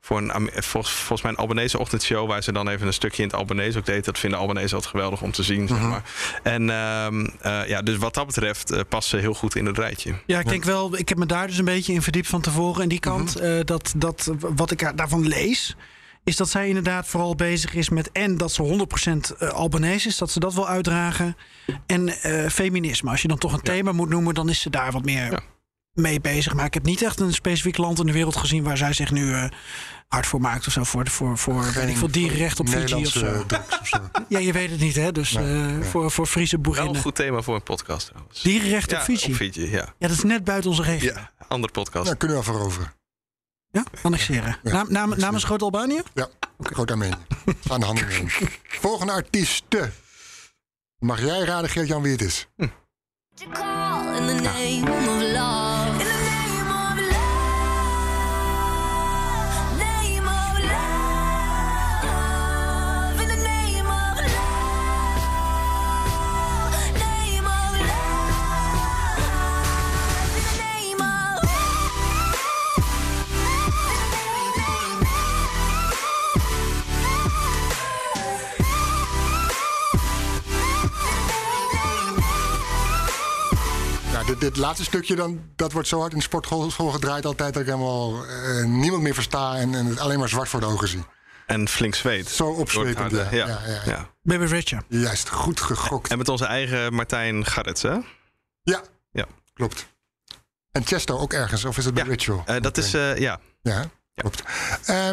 Voor een, volgens, volgens mij een Albanese ochtendshow... waar ze dan even een stukje in het Albanese ook deed. Dat vinden Albanese altijd geweldig om te zien, zeg maar. En ehm, eh, ja, dus wat dat betreft eh, past ze heel goed in het rijtje. Ja, ik denk wel, ik heb me daar dus een beetje in verdiept van tevoren. En die kant, eh, dat, dat, wat ik daarvan lees, is dat zij inderdaad vooral bezig is met en dat ze 100% eh, Albanese is, dat ze dat wil uitdragen. En eh, feminisme. Als je dan toch een thema moet noemen, dan is ze daar wat meer Ja. Mee bezig. Maar ik heb niet echt een specifiek land in de wereld gezien waar zij zich nu eh, hard voor maakt of zo. Voor, voor, voor weet ik veel, dierenrecht op Fiji of Nederlandse zo. drugs of zo. Ja, je weet het niet, hè? Dus Nee, eh, ja. voor, voor Friese Wel een boerinnen. goed thema voor een podcast trouwens. Dierenrecht ja, op Fiji. Op Fiji, ja. Ja, dat is net buiten onze regio. Ja, andere podcast. Nou, kunnen we wel veroveren. Ja, annexeren. Ja, Naam, naam, namens Groot-Albanië? Ja, groot Armenië. Aan de handen nemen. Volgende artieste. Mag jij raden, Geert-Jan, wie het is? In the dit, laatste stukje, dan, dat wordt zo hard in de sportschool gedraaid altijd... dat ik helemaal eh, niemand meer versta en, en het alleen maar zwart voor de ogen zie. En flink zweet. Zo het ja. harde- Ja, ja, ja. Baby Richard. Juist, goed gegokt. En met onze eigen Martijn Garrets, hè? Ja, Ja. klopt. En Chesto ook ergens, of is het bij Ja, Ritual? Eh, dat is, eh, ja. Ja, klopt. Eh,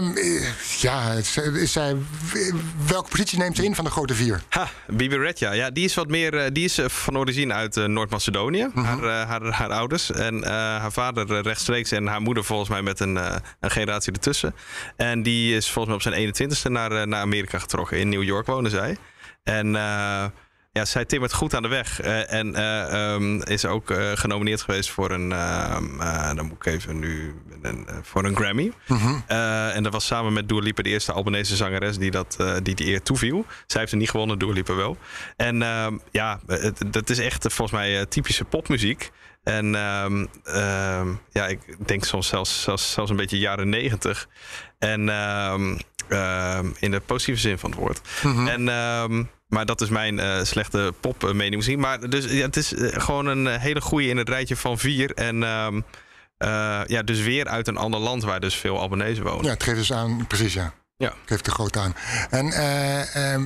ja, zij, welke positie neemt ze in van de grote vier? Ha, Bibi Redja. Ja, die is wat meer. eh, die is eh, van origine uit eh, Noord-Macedonië. Mhm. haar, eh, haar, haar ouders. En eh, haar vader eh, rechtstreeks. En haar moeder volgens mij met een, eh, een generatie ertussen. En die is volgens mij op zijn 21ste naar, eh, naar Amerika getrokken. In New York wonen zij. En. Ja, zij timmert goed aan de weg. eh, en eh, ehm, is ook eh, genomineerd geweest voor een. ehm, eh, dan moet ik even nu. Een, voor een Grammy. Eh, en dat was samen met Dua Lipa de eerste Albanese zangeres die dat, die, die eer toeviel. Zij heeft er niet gewonnen, Dua Lipa wel. En ehm, ja, het- dat is echt volgens mij typische popmuziek. En ja, ik denk soms zelfs, zelfs, zelfs een beetje jaren negentig. En in de positieve zin van het woord. Mhm. En, maar dat is mijn eh, slechte popmening misschien. Maar dus, ja, het is eh, gewoon een eh, hele goede in het rijtje van vier. En ehm, eh, ja, dus weer uit een ander land waar dus veel Albanese wonen. Ja, het geeft dus aan, precies ja. Ja. Het geeft er groot aan. En eh ehm,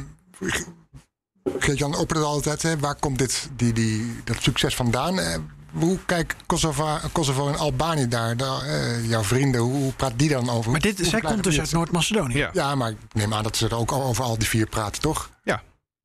Geert-Jan opent het altijd, hè, waar komt dit, die, die, dat succes vandaan? Eh, hoe kijkt Kosovo, Kosovo en Albanië daar, daar, eh, jouw vrienden, hoe, hoe praat die dan over? Maar dit, Hoe zij komt dus uit? Noord-Macedonië. Ja, Ja, maar ik neem aan dat ze er ook over al die vier praten, toch?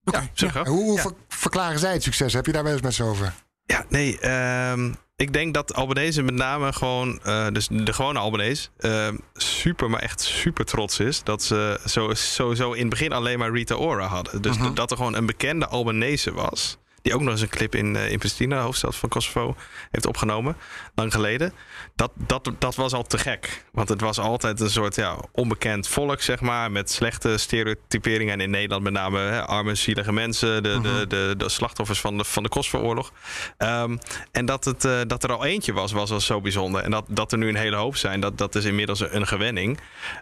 Ja. Oké, ja, hoe hoe Ja. ver- verklaren zij het succes? Heb je daar wel eens met ze over? Ja, nee. ehm, ik denk dat Albanese met name gewoon, eh, dus de gewone Albanese, ehm, super, maar echt super trots is. Dat ze zo, sowieso in het begin alleen maar Rita Ora hadden. Dus Mhm. dat er gewoon een bekende Albanese was. Die ook nog eens een clip in, eh, in Pristina, de hoofdstad van Kosovo, heeft opgenomen. Lang geleden. Dat, dat, dat was al te gek. Want het was altijd een soort ja, onbekend volk, zeg maar. Met slechte stereotyperingen. En in Nederland met name hè, arme, zielige mensen. De, de, de, de slachtoffers van de, van de Kosovo-oorlog. Ehm, en dat, het, eh, dat er al eentje was, was al zo bijzonder. En dat, dat er nu een hele hoop zijn, dat, dat is inmiddels een, een gewenning.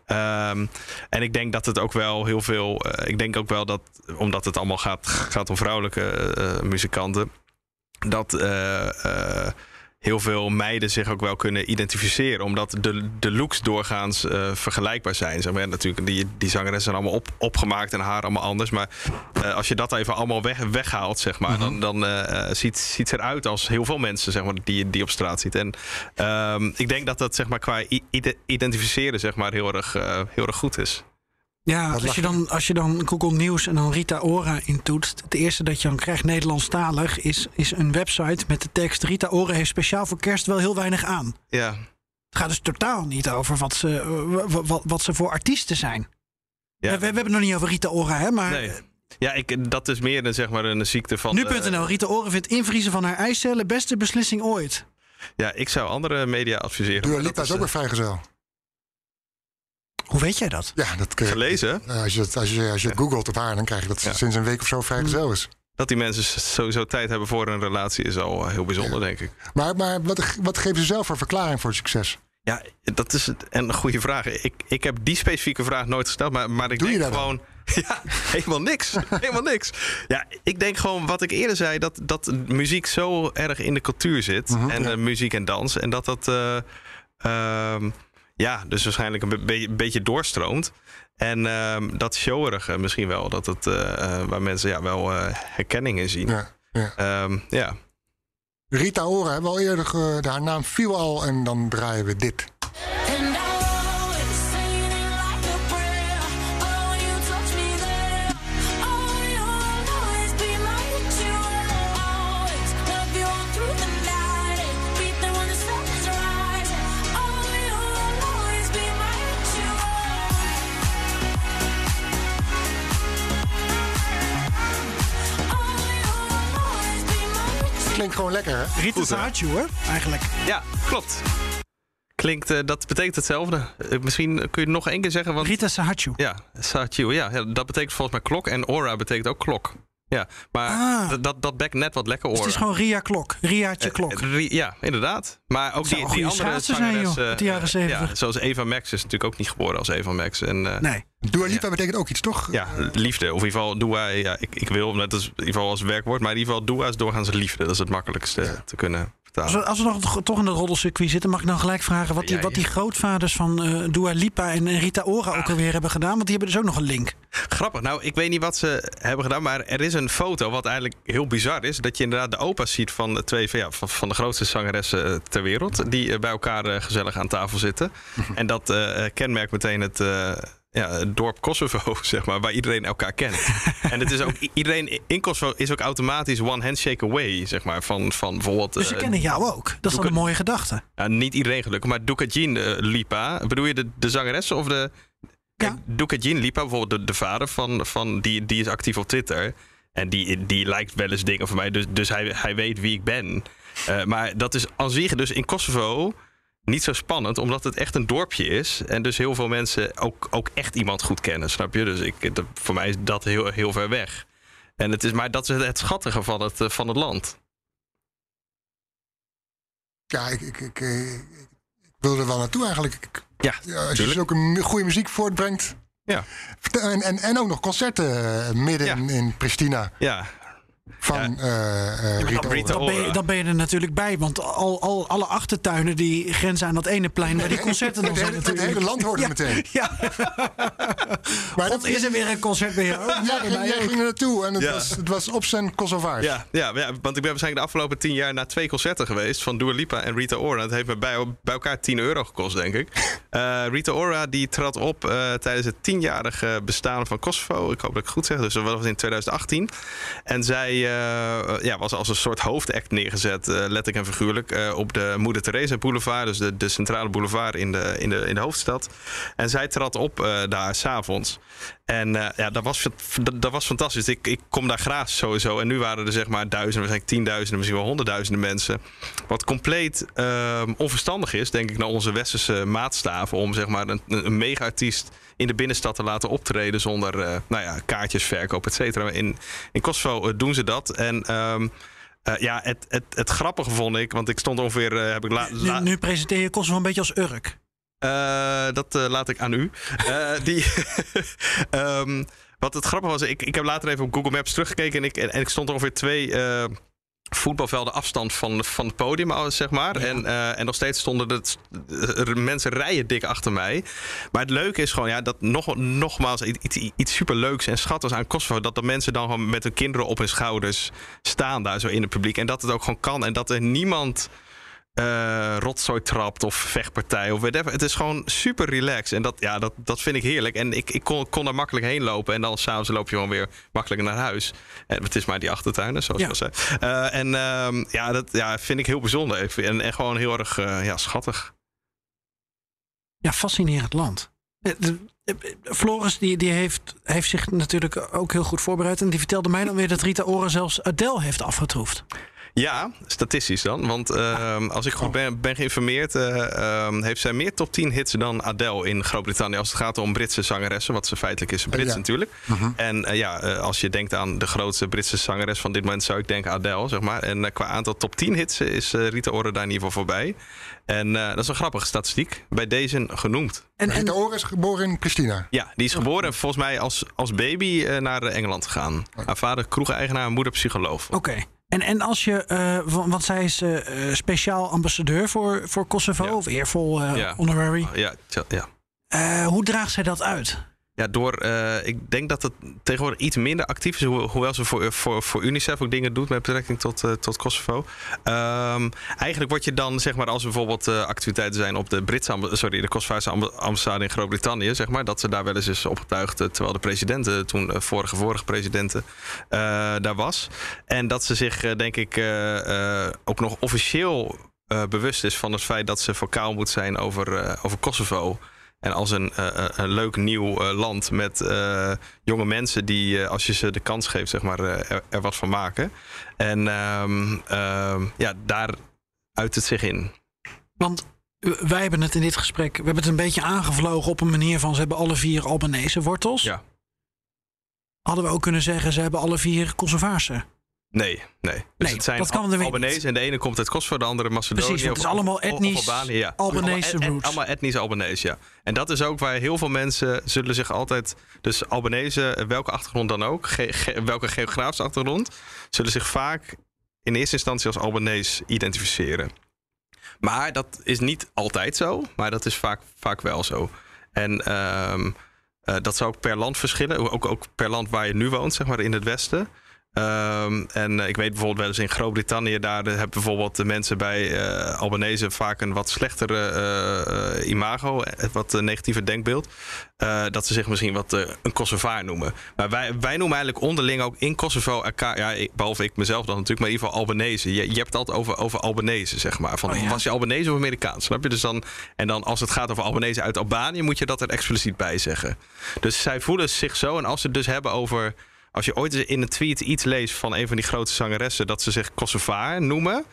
Ehm, en ik denk dat het ook wel heel veel. eh, ik denk ook wel dat, omdat het allemaal gaat, gaat om vrouwelijke eh, muzikanten, dat. eh, eh, Heel veel meiden zich ook wel kunnen identificeren. Omdat de, de looks doorgaans eh, vergelijkbaar zijn. Zeg maar, natuurlijk, die, die zangeressen zijn allemaal op, opgemaakt en haar allemaal anders. Maar als je dat even allemaal weg, weghaalt, zeg maar, dan, dan eh, ziet, ziet ze eruit als heel veel mensen zeg maar, die, die op straat ziet. En ehm, ik denk dat dat zeg maar, qua i- identificeren zeg maar, heel, erg, heel erg goed is. Ja, als je, dan, als je dan Google Nieuws en dan Rita Ora intoetst... het eerste dat je dan krijgt Nederlandstalig... is, is een website met de tekst... Rita Ora heeft speciaal voor kerst wel heel weinig aan. Ja, Het gaat dus totaal niet over wat ze, eh, wa- wat, wat ze voor artiesten zijn. ja. We, we hebben het nog niet over Rita Ora, hè? Maar Nee. Ja, ik, dat is meer een, zeg maar, een ziekte van. nu.nl, Rita Ora vindt invriezen van haar eicellen... beste beslissing ooit. ja, ik zou andere media adviseren. Dua Lipa is ook eh, een vrijgezel. Hoe weet jij dat? Ja, dat kun je- gelezen. Eh, Als je, het- als je, als je googelt op haar, dan krijg je dat ze sinds een week of zo vrijgezel is. Dat die mensen sowieso tijd hebben voor een relatie is al eh, heel bijzonder, denk ik. Maar, maar wat, wat geven ze zelf voor verklaring voor succes? Ja, dat is het- een goede vraag. Ik, ik heb die specifieke vraag nooit gesteld, maar, maar ik Doe je denk dan? gewoon. Ja, helemaal niks. helemaal niks. Ja, ik denk gewoon wat ik eerder zei, dat, dat muziek zo erg in de cultuur zit. Mhm, en ja. eh, muziek en dans. En dat dat. eh, ehm, ja, dus waarschijnlijk een be- be- beetje doorstroomt. En ehm, dat showerige misschien wel. Dat het, eh, eh, waar mensen ja, wel eh, herkenning in zien. Ja, ja. Ehm, ja. Rita Ora hebben we al eerder, ge- haar naam viel al en dan draaien we dit. Klinkt gewoon lekker, hè? Rita? Saatje, hoor, eigenlijk. ja, klopt. Klinkt, eh, dat betekent hetzelfde. Eh, misschien kun je het nog één keer zeggen. Want Rita Saatje. Ja, ja, ja, dat betekent volgens mij klok. En aura betekent ook klok. Ja, maar Ah. dat- dat, dat bekt net wat lekker Dus aura. het is gewoon Ria Klok. Riaatje Eh, Klok. eh, ri- ja, inderdaad. Maar ook die, die andere zijn, joh, zangeres, uit de jaren eh, 70. Ja, zoals Eva Max is natuurlijk ook niet geboren als Eva Max. En, eh, Nee. Dua Lipa betekent ook iets, toch? Ja, liefde. Of in ieder geval Dua. Ja, ik, ik wil, net als, in ieder geval als werkwoord. Maar in ieder geval Dua is doorgaans liefde. Dat is het makkelijkste te kunnen Als we, als we nog toch in het roddelcircuit zitten, mag ik dan gelijk vragen wat die, Ja, wat die grootvaders van eh Dua Lipa en Rita Ora Ah. ook alweer hebben gedaan? Want die hebben dus ook nog een link. Grappig. Nou, ik weet niet wat ze hebben gedaan, maar er is een foto wat eigenlijk heel bizar is. Dat je inderdaad de opa's ziet van de twee van, ja, van, de grootste zangeressen eh, ter wereld. Die eh, bij elkaar gezellig aan tafel zitten. en dat eh, kenmerkt meteen het, ja, het dorp Kosovo, zeg maar, waar iedereen elkaar kent. en het is ook, iedereen in Kosovo is ook automatisch one handshake away, zeg maar, van, van bijvoorbeeld... Dus ze eh, kennen jou ook. Dat is dan een mooie gedachte. ja, niet iedereen gelukkig, maar Duka Jean eh, Lipa. Bedoel je de, de zangeressen of de... Kijk, Duka Jean Lipa, bijvoorbeeld de, de vader van, van die, die is actief op Twitter. En die, die lijkt wel eens dingen voor mij, dus, dus hij, hij weet wie ik ben. Eh, maar dat is aan zich dus in Kosovo niet zo spannend, omdat het echt een dorpje is. En dus heel veel mensen ook, ook echt iemand goed kennen, snap je? Dus ik, dat- voor mij is dat heel, heel ver weg. En het is, maar dat is het schattige van het, eh, van het land. ja, ik, ik, ik, eh, ik wil er wel naartoe eigenlijk. Ja, ja, als je zulke mu- goede muziek voortbrengt. Ja. En, en, en ook nog concerten eh, midden Ja. in, in Pristina Ja, van eh eh, Rita Rita Ora. Dan ben, je, dan ben je er natuurlijk bij. Want al, al, alle achtertuinen die grenzen aan dat ene plein waar die concerten dan Het zijn hele, het natuurlijk. hele land hoort er meteen. Ja, Maar God, is er weer een concert bij jou? Ja, jij ging er naartoe en het, Ja. was, het was op zijn Kosovaars. Ja, ja, ja, want ik ben waarschijnlijk de afgelopen tien jaar naar twee concerten geweest van Dua Lipa en Rita Ora. Dat heeft me bij, bij elkaar 10 euro gekost, denk ik. Eh, Rita Ora die trad op eh, tijdens het tienjarige bestaan van Kosovo. Ik hoop dat ik het goed zeg. Dus dat was in 2018. En zij ja, was als een soort hoofdact neergezet, eh, letterlijk en figuurlijk, eh, op de Moeder Teresa Boulevard. Dus de, centrale boulevard in de, in, de, in de hoofdstad. En zij trad op eh, daar s'avonds. En eh, ja, dat was, dat, dat was fantastisch. Ik, ik kom daar graag sowieso. En nu waren er zeg maar duizenden, waarschijnlijk tienduizenden, misschien wel honderdduizenden mensen. Wat compleet ehm, onverstandig is, denk ik, naar onze westerse maatstaven. Om zeg maar een, een mega-artiest in de binnenstad te laten optreden zonder eh, nou ja, kaartjes, verkoop, et cetera. In, in Kosovo eh, doen ze dat. En ehm, eh, ja, het, het, het grappige vond ik, want ik stond ongeveer. heb ik la, Nu, nu presenteer je Kosovo een beetje als Urk. Eh, dat eh, laat ik aan u. Eh, die, Ehm, wat het grappige was, ik, ik heb later even op Google Maps teruggekeken en ik, en, en ik stond ongeveer twee voetbalvelden afstand van, van het podium, zeg maar. En, en nog steeds stonden het, er mensen rijen dik achter mij. Maar het leuke is gewoon, ja, dat nog, nogmaals iets, iets superleuks en schattigs aan Kosovo. Dat de mensen dan gewoon met hun kinderen op hun schouders staan daar zo in het publiek. En dat het ook gewoon kan. En dat er niemand eh rotzooi trapt of vechtpartij of whatever. Het is gewoon super relaxed. En dat, ja, dat, dat vind ik heerlijk. En ik, ik kon, kon daar makkelijk heen lopen. En dan s'avonds loop je gewoon weer makkelijk naar huis. En het is maar die achtertuinen, zoals Ja. je al zei. Eh, en ehm, ja, dat ja, vind ik heel bijzonder. Ik vind- En, en gewoon heel erg eh, ja, schattig. Ja, fascinerend land. Floris die, die heeft, heeft zich natuurlijk ook heel goed voorbereid. En die vertelde mij dan weer dat Rita Ora zelfs Adele heeft afgetroefd. Ja, statistisch dan. Want ehm, als ik goed ben, ben geïnformeerd, eh, ehm, heeft zij meer top 10 hits dan Adele in Groot-Brittannië. Als het gaat om Britse zangeressen, wat ze feitelijk is, Brits Ja. natuurlijk. En eh, ja, eh, als je denkt aan de grootste Britse zangeres van dit moment, zou ik denken Adele, zeg maar. En qua aantal top 10 hits is eh, Rita Ora daar in ieder geval voorbij. En eh, dat is een grappige statistiek. Bij deze genoemd. En, Rita en, Ora is geboren in Pristina. Ja, die is geboren en volgens mij als, als baby naar Engeland gegaan. Haar vader kroegeigenaar, moeder psycholoog. Oké. En, en als je, eh, wa- want zij is eh, eh, speciaal ambassadeur voor, voor Kosovo, Ja. of eervol Ja. honorary. Ja, hoe draagt zij dat uit? Ja, door, eh, ik denk dat het tegenwoordig iets minder actief is, ho- hoewel ze voor, voor, voor UNICEF ook dingen doet met betrekking tot, eh, tot Kosovo. Ehm, eigenlijk word je dan, zeg maar, als er bijvoorbeeld eh, activiteiten zijn op de Britse, sorry, de Kosovaarse amba- ambassade in Groot-Brittannië, zeg maar, dat ze daar wel eens is opgetuigd, eh, terwijl de presidenten, toen eh, vorige, vorige presidenten, eh, daar was. En dat ze zich, eh, denk ik, eh, eh, ook nog officieel eh, bewust is van het feit dat ze vocaal moet zijn over, eh, over Kosovo. En als een, eh, eh, een leuk nieuw eh, land met jonge mensen die, als je ze de kans geeft, zeg maar, er, er wat van maken. En ehm, ehm, ja, daar uit het zich in. Want wij hebben het in dit gesprek, we hebben het een beetje aangevlogen op een manier van ze hebben alle vier Albanese wortels. Ja. Hadden we ook kunnen zeggen ze hebben alle vier Kosovaarse. Nee, nee. Dus Nee, het zijn dat kan er Albanese en de ene komt uit Kosovo, de andere Macedonië. Precies, want het is allemaal etnisch Albanië, ja. Albanese allemaal, et- roots. allemaal etnisch Albanese, ja. En dat is ook waar heel veel mensen zullen zich altijd... Dus Albanese, welke achtergrond dan ook, ge- ge- welke geografische achtergrond... zullen zich vaak in eerste instantie als Albanese identificeren. Maar dat is niet altijd zo, maar dat is vaak, vaak wel zo. En ehm, eh, dat zou ook per land verschillen. Ook, ook per land waar je nu woont, zeg maar in het westen. Ehm, en eh, ik weet bijvoorbeeld wel eens in Groot-Brittannië, daar hebben bijvoorbeeld de mensen bij eh Albanese vaak een wat slechtere eh, eh, imago, eh, wat negatieve denkbeeld. Eh, dat ze zich misschien wat eh, een Kosovaar noemen. Maar wij, wij noemen eigenlijk onderling ook in Kosovo elkaar, ja, ik- behalve ik mezelf dan natuurlijk, maar in ieder geval Albanese. Je, je hebt het altijd over, over Albanese, zeg maar. Van, Oh ja. Was je Albanese of Amerikaans? Snap je? Dus dan, en dan als het gaat over Albanese uit Albanië, moet je dat er expliciet bij zeggen. Dus zij voelen zich zo. En als ze het dus hebben over. Als je ooit eens in een tweet iets leest van een van die grote zangeressen dat ze zich Kosovaar noemen.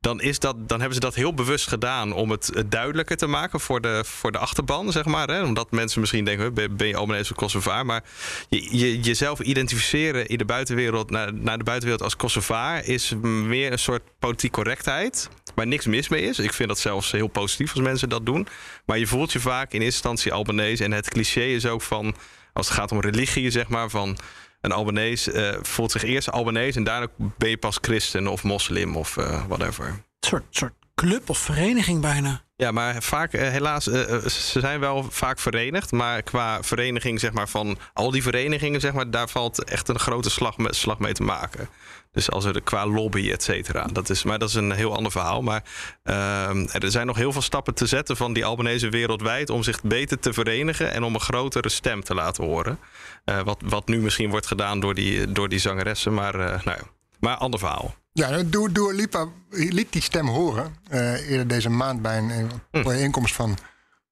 Dan, is dat, dan hebben ze dat heel bewust gedaan om het eh, duidelijker te maken voor de, voor de achterban, zeg maar. Hè? Omdat mensen misschien denken, ben, ben je Albanese of Kosovaar? Maar je, je, jezelf identificeren in de buitenwereld, naar, naar de buitenwereld als Kosovaar... is meer een soort politiek correctheid. waar niks mis mee is. Ik vind dat zelfs heel positief als mensen dat doen. Maar je voelt je vaak in eerste instantie Albanese. En het cliché is ook van, als het gaat om religie, zeg maar, van een Albanese eh, voelt zich eerst Albanese en daarna ben je pas christen of moslim of eh, whatever. Een soort, soort club of vereniging bijna. Ja, maar vaak, eh, helaas, ze zijn wel vaak verenigd. Maar qua vereniging, zeg maar, van al die verenigingen, zeg maar, daar valt echt een grote slag, me- slag mee te maken. Dus als er qua lobby, et cetera. Dat is, maar dat is een heel ander verhaal. Maar ehm, er zijn nog heel veel stappen te zetten van die Albanese wereldwijd om zich beter te verenigen en om een grotere stem te laten horen. Eh, wat, wat nu misschien wordt gedaan door die, door die zangeressen. Maar, eh, nou ja, maar ander verhaal. Ja, Dua Dua Lipa liet die stem horen eh, eerder deze maand bij een Hm. bijeenkomst van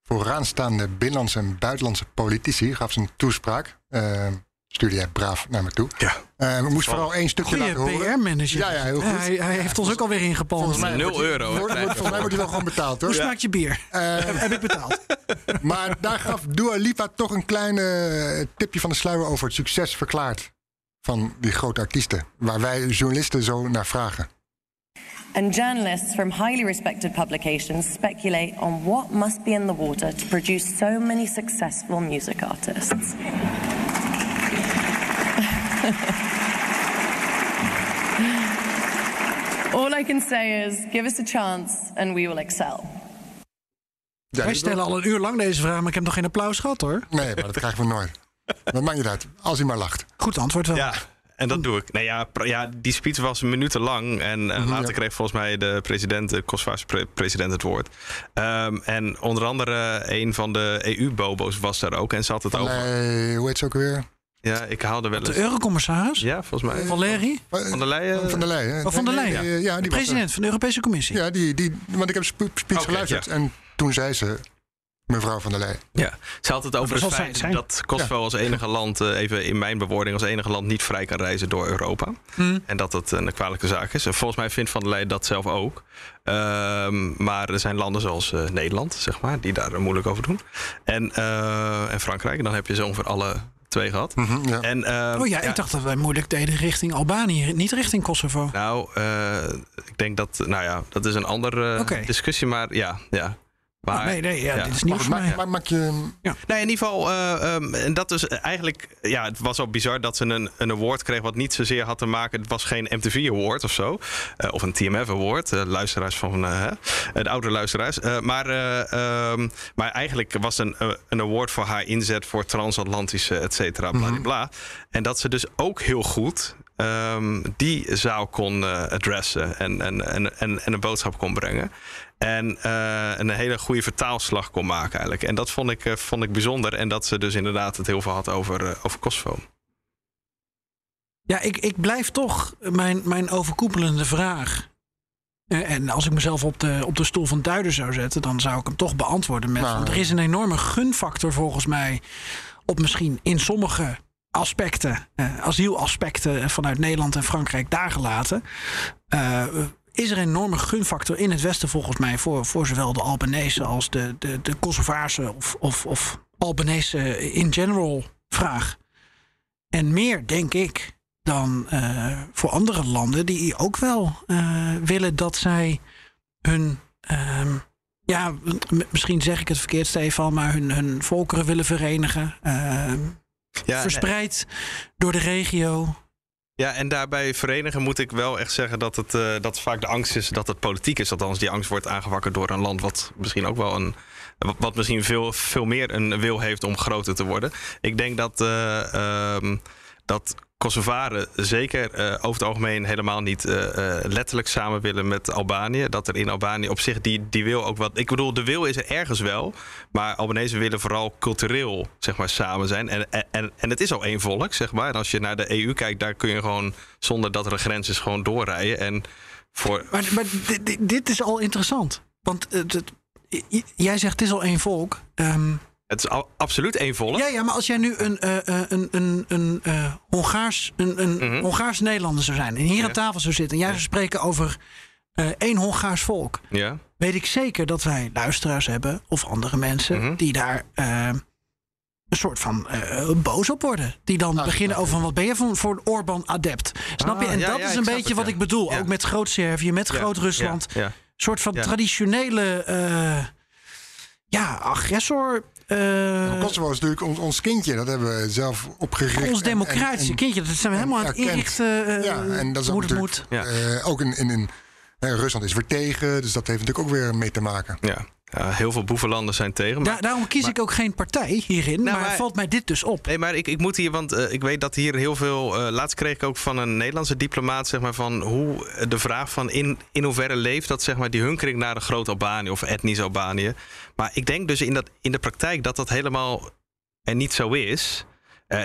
vooraanstaande binnenlandse en buitenlandse politici. Gaf ze een toespraak. Stuurde jij braaf naar me toe. Ja. Eh, we moesten vooral één stukje Goeie laten horen. PR-manager. Ja, ja, heel goed. hij, hij heeft ons ook alweer ingepalmd. Volgens mij Nul wordt die- euro, wordt- wordt- Volgens mij wordt hij wel gewoon betaald hoor. Hoe smaakt je bier? Eh, Heb ik betaald? maar daar gaf Dua Lipa toch een klein eh, tipje van de sluier over het succes verklaard. Van die grote artiesten. Waar wij journalisten zo naar vragen. And journalists from highly respected publications speculate on what must be in the water to produce so many successful music artists. All I can say is give us a chance and we will excel. Ja, Wij stellen al een uur lang deze vraag, maar ik heb nog geen applaus gehad hoor. Nee, maar dat krijgen we nooit. Dat maakt niet uit. Als hij maar lacht. Goed antwoord wel. Ja, en dat doe ik. Nee, ja, ja, die speech was minuten lang. En eh, later Mhm, ja. kreeg volgens mij de president, de Kosovaarse pre- president, het woord. Ehm, en onder andere een van de EU-bobo's was daar ook. En ze had het over. Nee, hoe heet ze ook weer? Ja, ik haalde wel De eurocommissaris, Ja, volgens mij. Van der Leyen. Van der Leyen. Oh, Van der Leyen. Ja, die president van de Europese Commissie. Ja, die, die, want ik heb speech geluisterd. ja. En toen zei ze, mevrouw van der Leyen. Ja, ze had het over Dat het feit zijn. dat Kosovo als enige land, eh, even in mijn bewoording, als enige land niet vrij kan reizen door Europa. Hmm. En dat het een kwalijke zaak is. En volgens mij vindt Van der Leyen dat zelf ook. Ehm, maar er zijn landen zoals eh, Nederland, zeg maar, die daar moeilijk over doen. En, eh, en Frankrijk. En dan heb je zo ongeveer alle twee gehad. Mhm, ja. En, ehm, Oh ja, ik dacht dat wij moeilijk deden richting Albanië, niet richting Kosovo. Nou, eh, ik denk dat, nou ja, dat is een andere discussie. Maar ja, ja. Maar, Oh, nee, nee, ja, ja. dit is nieuws voor mij. Maak, maak, je... Nou, in ieder geval, eh, ehm, en dat is eigenlijk, ja, het was al bizar dat ze een, een award kreeg wat niet zozeer had te maken. Het was geen MTV Award of zo, eh, of een TMF Award, eh, luisteraars van hè, de oude luisteraars. Maar, eh, ehm, maar eigenlijk was een, een award voor haar inzet voor transatlantische, et cetera, bla En dat ze dus ook heel goed. ehm, die zaal kon adressen en, en, en, en, en een boodschap kon brengen. En eh, een hele goede vertaalslag kon maken eigenlijk. En dat vond ik, eh, vond ik bijzonder. En dat ze dus inderdaad het heel veel had over, eh, over Kosovo. Ja, ik, ik blijf toch mijn, mijn overkoepelende vraag. Eh, En als ik mezelf op de, op de stoel van duider zou zetten, dan zou ik hem toch beantwoorden met: Nou. er is een enorme gunfactor volgens mij op misschien in sommige aspecten, eh, asielaspecten vanuit Nederland en Frankrijk daar gelaten. eh, is er een enorme gunfactor in het Westen volgens mij voor, voor zowel de Albanese als de, de, de Kosovaarse of, of, of Albanese in general vraag. En meer, denk ik, dan eh, voor andere landen die ook wel eh, willen dat zij hun. ehm, ja, misschien zeg ik het verkeerd, Stefan, maar hun, hun volkeren willen verenigen. ehm, Ja, verspreid door de regio. Ja, en daarbij verenigen moet ik wel echt zeggen dat het eh, dat vaak de angst is dat het politiek is. Althans, die angst wordt aangewakkerd door een land wat misschien ook wel een. wat- misschien veel, veel meer een wil heeft om groter te worden. Ik denk dat, eh, ehm, dat Kosovaren zeker eh, over het algemeen helemaal niet eh, eh, letterlijk samen willen met Albanië. Dat er in Albanië op zich die, die wil ook wat. Ik bedoel, de wil is er ergens wel. Maar Albanese willen vooral cultureel zeg maar, samen zijn. En, en- en, het is al één volk, zeg maar. En als je naar de EU kijkt, daar kun je gewoon zonder dat er een grens is, gewoon doorrijden. En voor. Maar, maar dit, is al interessant. Want jij zegt het is al één volk. Ehm, Het is al, absoluut één volk. ja, ja, maar als jij nu een, eh, eh, een, een, een eh, Hongaars, een, een Mhm. Hongaars Nederlander zou zijn... en hier Ja. aan tafel zou zitten... en jij zou spreken over één Hongaars volk... Ja. weet ik zeker dat wij luisteraars hebben... of andere mensen Mhm. die daar... een soort van boos op worden. Die dan Ah, beginnen over van wat ben je voor, voor een Orban-adept. Snap je? Ah, En dat ja, is een beetje het, wat ja. ik bedoel. Ook met Groot-Servië, met Groot-Rusland. Ja. soort van traditionele eh, ja, agressor. Eh, Kosovo is natuurlijk ons, ons kindje. Dat hebben we zelf opgericht. ons en- democratische en- kindje. Dat zijn we helemaal aan het inrichten eh, Ja, en dat is ook het moet. natuurlijk eh, ook in, in, in hè, Rusland is weer tegen, dus dat heeft natuurlijk ook weer mee te maken. Ja. Ja, heel veel boevenlanden zijn tegen. maar- Da- daarom kies maar- ik ook geen partij hierin. Nou, maar, maar- valt mij dit dus op. Nee, maar ik, ik moet hier, want eh, ik weet dat hier heel veel. eh, laatst kreeg ik ook van een Nederlandse diplomaat, zeg maar, van hoe eh, de vraag van in, in hoeverre leeft dat, zeg maar, die hunkering naar de groot Albanië of etnisch Albanië. Maar ik denk dus in, dat, in de praktijk dat dat helemaal er niet zo is.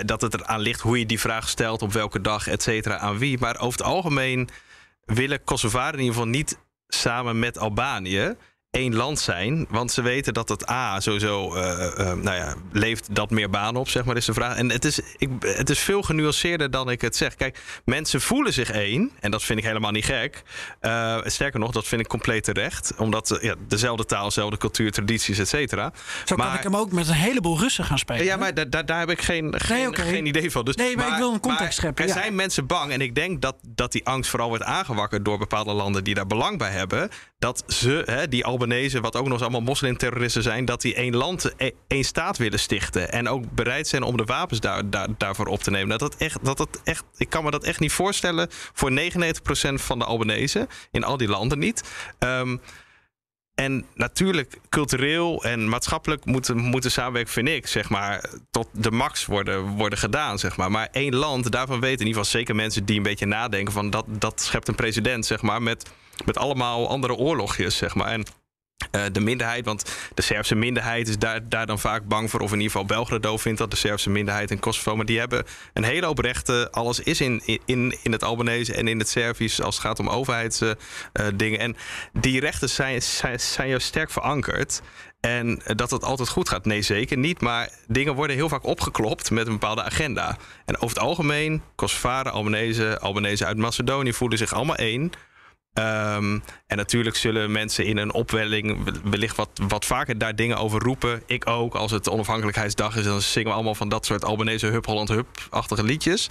Dat het eraan ligt hoe je die vraag stelt, op welke dag, et cetera, aan wie. Maar over het algemeen willen Kosovaren in ieder geval niet samen met Albanië één land zijn. Want ze weten dat het A sowieso, eh, eh, nou ja, levert dat meer banen op, zeg maar, is de vraag. En het is, ik, het is veel genuanceerder dan ik het zeg. Kijk, mensen voelen zich één, en dat vind ik helemaal niet gek. Eh, sterker nog, dat vind ik compleet terecht. Omdat ja, dezelfde taal, dezelfde cultuur, tradities, et cetera. Zo kan Maar- ik hem ook met een heleboel Russen gaan spelen. ja, maar da- da- daar heb ik geen, geen, geen idee van. Dus, Nee, maar ik wil een context maar scheppen, Er ja. zijn mensen bang. En ik denk dat, dat die angst vooral wordt aangewakkerd door bepaalde landen die daar belang bij hebben. Dat ze, hè, die Albanese, wat ook nog eens allemaal moslimterroristen zijn, dat die één land, e- één staat willen stichten. En ook bereid zijn om de wapens daar, daar, daarvoor op te nemen. Dat dat echt, dat dat echt, ik kan me dat echt niet voorstellen voor 99% van de Albanese. In al die landen niet. Ehm, en natuurlijk, cultureel en maatschappelijk moet, moet samenwerking, vind ik, zeg maar, tot de max worden, worden gedaan. Zeg maar. maar één land, daarvan weten in ieder geval zeker mensen die een beetje nadenken van dat, dat schept een president, zeg maar, met, met allemaal andere oorlogjes, zeg maar. En eh, de minderheid, want de Servische minderheid is daar, daar dan vaak bang voor. Of in ieder geval Belgrado vindt dat de Servische minderheid in Kosovo. Maar die hebben een hele hoop rechten. Alles is in, in, in het Albanese en in het Servisch als het gaat om overheidsdingen. en die rechten zijn, zijn, zijn juist sterk verankerd. En eh, dat het altijd goed gaat, nee zeker niet. Maar dingen worden heel vaak opgeklopt met een bepaalde agenda. En over het algemeen, Kosovaren, Albanese, Albanese uit Macedonië voelen zich allemaal één. Ehm, en natuurlijk zullen mensen in een opwelling wellicht wat, wat vaker daar dingen over roepen. Ik ook, als het onafhankelijkheidsdag is, dan zingen we allemaal van dat soort Albanese Hup Holland Hup-achtige liedjes.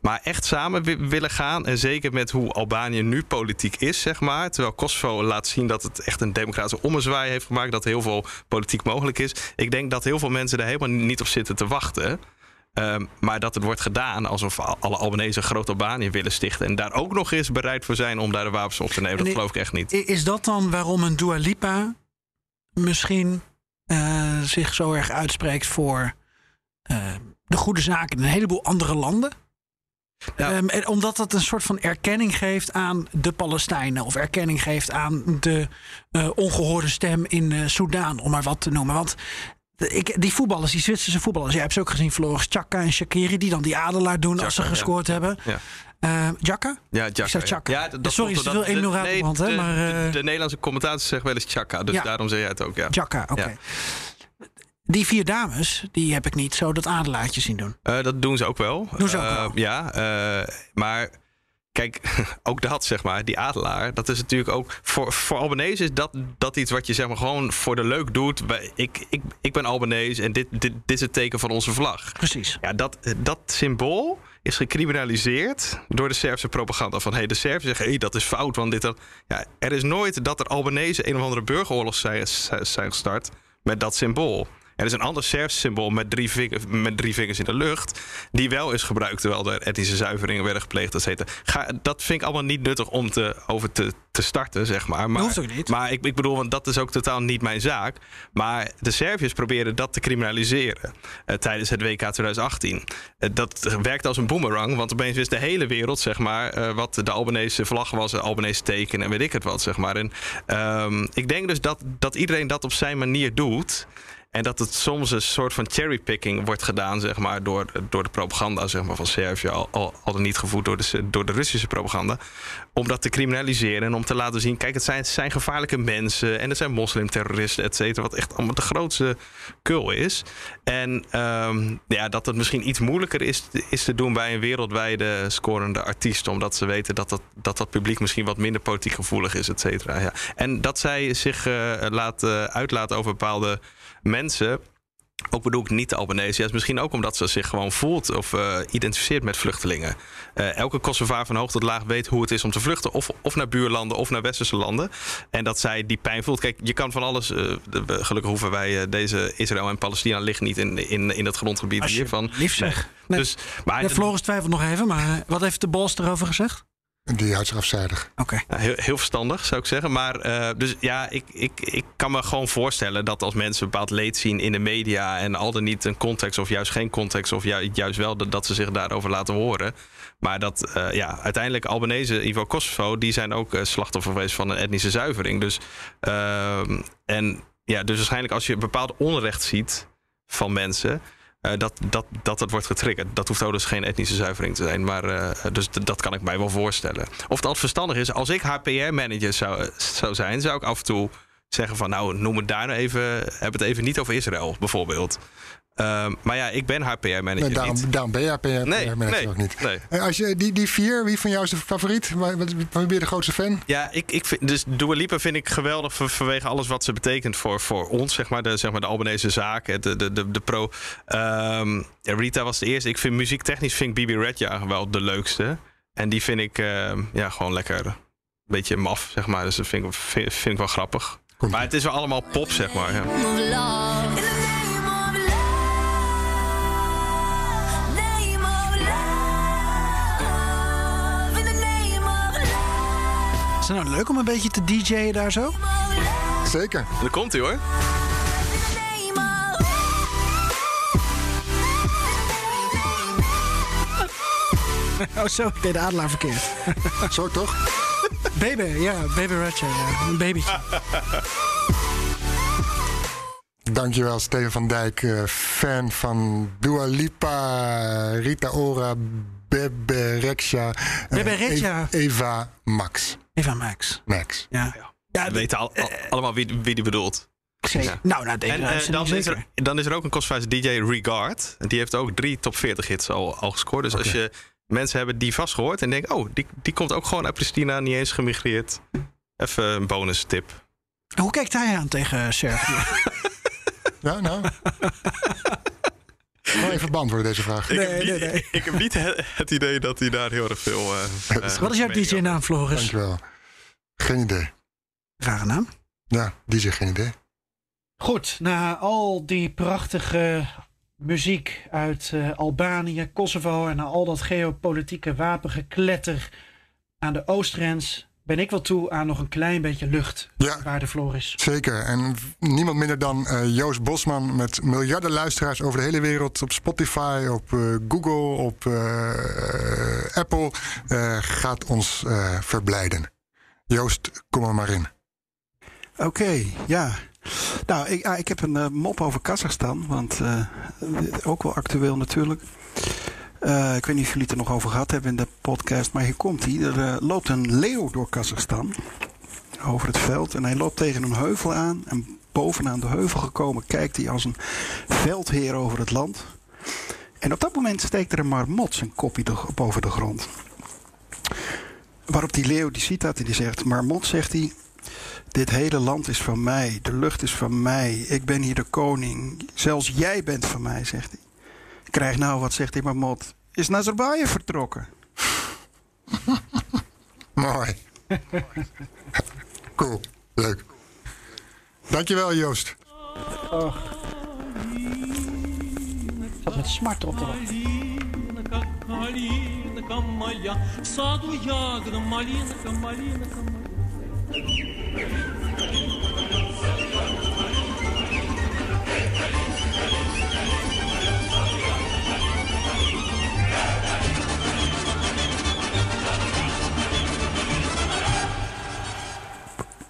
Maar echt samen wi- willen gaan, en zeker met hoe Albanië nu politiek is, zeg maar. Terwijl Kosovo laat zien dat het echt een democratische ommezwaai heeft gemaakt, dat heel veel politiek mogelijk is. Ik denk dat heel veel mensen daar helemaal niet op zitten te wachten. Ehm, maar dat het wordt gedaan alsof al- alle Albanese groot Albanië willen stichten. En daar ook nog eens bereid voor zijn om daar de wapens op te nemen. En Dat geloof ik echt niet. Is dat dan waarom een Dua Lipa misschien eh, zich zo erg uitspreekt voor eh, de goede zaken in een heleboel andere landen? Nou. Ehm, en omdat dat een soort van erkenning geeft aan de Palestijnen. Of erkenning geeft aan de eh, ongehoorde stem in Soudaan, om maar wat te noemen. Want ik, die voetballers, die Zwitserse voetballers, jij hebt ze ook gezien, Floris Chaka en Shakiri, die dan die adelaar doen als ze ja. gescoord hebben. Ja. Eh Chaka? Ja, Chaka. zei. Ja, dat, dat Sorry, is veel Emil de- Radebrand, hè, de, maar, de, eh, de Nederlandse commentators zeggen wel eens Chaka. Dus Ja. daarom zeg jij het ook, ja. Chaka, oké. Die vier dames, die heb ik niet zo dat adelaartje zien doen. Eh, dat doen ze ook wel. Doen ze ook wel. Ja, maar kijk, ook dat zeg maar, die adelaar, dat is natuurlijk ook voor, voor Albanese is dat, dat iets wat je zeg maar gewoon voor de leuk doet. Ik, ik, ik ben Albanese en dit, dit, dit is het teken van onze vlag. Precies. Ja, dat, dat symbool is gecriminaliseerd door de Servische propaganda. Van hey, de Serven zeggen, hey, dat is fout, want dit dat. Ja, er is nooit dat er Albanese een of andere burgeroorlog zijn, zijn gestart met dat symbool. Er is een ander Serfs symbool met drie, vingers, met drie vingers in de lucht. Die wel is gebruikt terwijl er etnische zuiveringen werden gepleegd. et cetera. Ga, dat vind ik allemaal niet nuttig om te, over te, te starten, zeg maar. maar hoeft ook niet. Maar ik, ik bedoel, want dat is ook totaal niet mijn zaak. Maar de Serviërs proberen dat te criminaliseren eh, tijdens het WK 2018. Eh, dat werkt als een boemerang, want opeens wist de hele wereld, zeg maar, eh, wat de Albanese vlag was, de Albanese teken en weet ik het wat, zeg maar. En ehm, ik denk dus dat, dat iedereen dat op zijn manier doet. En dat het soms een soort van cherrypicking wordt gedaan, zeg maar, door, door de propaganda zeg maar, van Servië, al, al, niet gevoed door de, door de Russische propaganda. Om dat te criminaliseren en om te laten zien: kijk, het zijn, het zijn gevaarlijke mensen en het zijn moslimterroristen, et cetera. Wat echt allemaal de grootste kul is. En ehm, ja, dat het misschien iets moeilijker is, is te doen bij een wereldwijde scorende artiest. Omdat ze weten dat dat, dat, dat publiek misschien wat minder politiek gevoelig is, et cetera. Ja. En dat zij zich eh laat, eh, uitlaten over bepaalde mensen. ook bedoel ik niet de Albanese. Ja, is misschien ook omdat ze zich gewoon voelt of eh, identificeert met vluchtelingen. Eh, elke Kosovaar van hoog tot laag weet hoe het is om te vluchten. Of, of naar buurlanden of naar westerse landen. En dat zij die pijn voelt. Kijk, je kan van alles. eh, de- gelukkig hoeven wij deze Israël en Palestina liggen niet in, in, in het grondgebied hiervan. Lief zeg. Nee. Dus, maar Ja, Floris twijfelt nog even, maar wat heeft de Bos erover gezegd? Die houdt zich afzijdig. Oké. Ja, heel, heel verstandig, zou ik zeggen. Maar eh, dus ja, ik, ik, ik kan me gewoon voorstellen dat als mensen bepaald leed zien in de media en al dan niet een context of juist geen context of ju- juist wel dat, dat ze zich daarover laten horen. Maar dat eh, ja, uiteindelijk Albanese, geval Kosovo, die zijn ook eh, slachtoffer geweest van een etnische zuivering. Dus, ehm, en ja, dus waarschijnlijk als je bepaald onrecht ziet van mensen. Eh, dat, dat, dat het wordt getriggerd. Dat hoeft ook dus geen etnische zuivering te zijn. Maar eh, dus dat kan ik mij wel voorstellen. Of altijd verstandig is, als ik HPR-manager zou, zou zijn, zou ik af en toe zeggen van nou, noem het daar nou even, heb het even niet over Israël, bijvoorbeeld. Ehm, maar ja, ik ben HPR-manager Nee, daarom, niet. daarom ben jij PR Nee, ook niet. nee. Als je, die, die vier, wie van jou is de favoriet? Waar ben je de grootste fan? Ja, ik, ik vind, dus Dua Lipa vind ik geweldig van- vanwege alles wat ze betekent voor, voor ons, zeg maar. De, zeg maar de Albanese zaak, de, de, de, de pro. Ehm, ja, Rita was de eerste. Ik vind muziektechnisch vind ik Bibi Redja wel de leukste. En die vind ik ehm, ja, gewoon lekker een beetje maf, zeg maar. Dus dat vind ik, vind, vind ik wel grappig. Komt maar het is wel allemaal pop, zeg maar. Ja. Is het nou leuk om een beetje te DJ'en daar zo? Zeker. En daar komt hij hoor. Oh, zo. Ik deed de adelaar verkeerd. Zo toch? Baby, ja. Baby Ratcha, ja. Een babytje. Dankjewel, Steven van Dijk, eh, fan van Dua Lipa, Rita Ora, Bebe Rexha, eh, Bebe Rexha. Eva Max. Eva Max. Max. Ja. Ja, We weten al, al- allemaal wie, wie die bedoelt. zeker. Ja. Nou, nou, En eh, dan, is er, dan is er ook een Kosovaarse DJ, Regard. En die heeft ook drie top 40 hits al, al gescoord. Dus als je mensen hebben die vast gehoord en denken... oh, die, die komt ook gewoon uit Pristina, niet eens gemigreerd. Even een bonus tip. Hoe kijkt hij aan tegen Servië? Ja, nou. Gewoon even beantwoorden deze vraag. Ik, Nee, heb niet, nee, nee. ik heb niet he- het idee dat hij daar heel erg veel... eh, eh, Wat is jouw DJ-naam, Floris? Dankjewel. Geen idee. Rare naam. Ja, die zegt geen idee. Goed, na al die prachtige muziek uit eh, Albanië, Kosovo en na al dat geopolitieke wapengekletter aan de oostgrens, ben ik wel toe aan nog een klein beetje lucht. Ja. Waar de Floris. Zeker. En niemand minder dan eh, Joost Bosman met miljarden luisteraars over de hele wereld. Op Spotify, op eh, Google, op eh, Apple. eh, gaat ons eh, verblijden. Joost, kom er maar in. Oké, ja. Nou, ik, ah, ik heb een mop over Kazachstan. Want eh, ook wel actueel natuurlijk. Eh, ik weet niet of jullie het er nog over gehad hebben in de podcast. Maar hier komt hij. Er eh, loopt een leeuw door Kazachstan. Over het veld. En hij loopt tegen een heuvel aan. En bovenaan de heuvel gekomen kijkt hij als een veldheer over het land. En op dat moment steekt er een marmot zijn kopje boven de grond. Waarop die leeuw die ziet dat en die zegt... Marmot, zegt hij... Dit hele land is van mij. De lucht is van mij. Ik ben hier de koning. Zelfs jij bent van mij, zegt hij. Krijg nou, wat zegt die marmot? Is Nazarbayev vertrokken? Mooi. cool. Leuk. Dankjewel, Joost. Ik zat met smart op te wachten.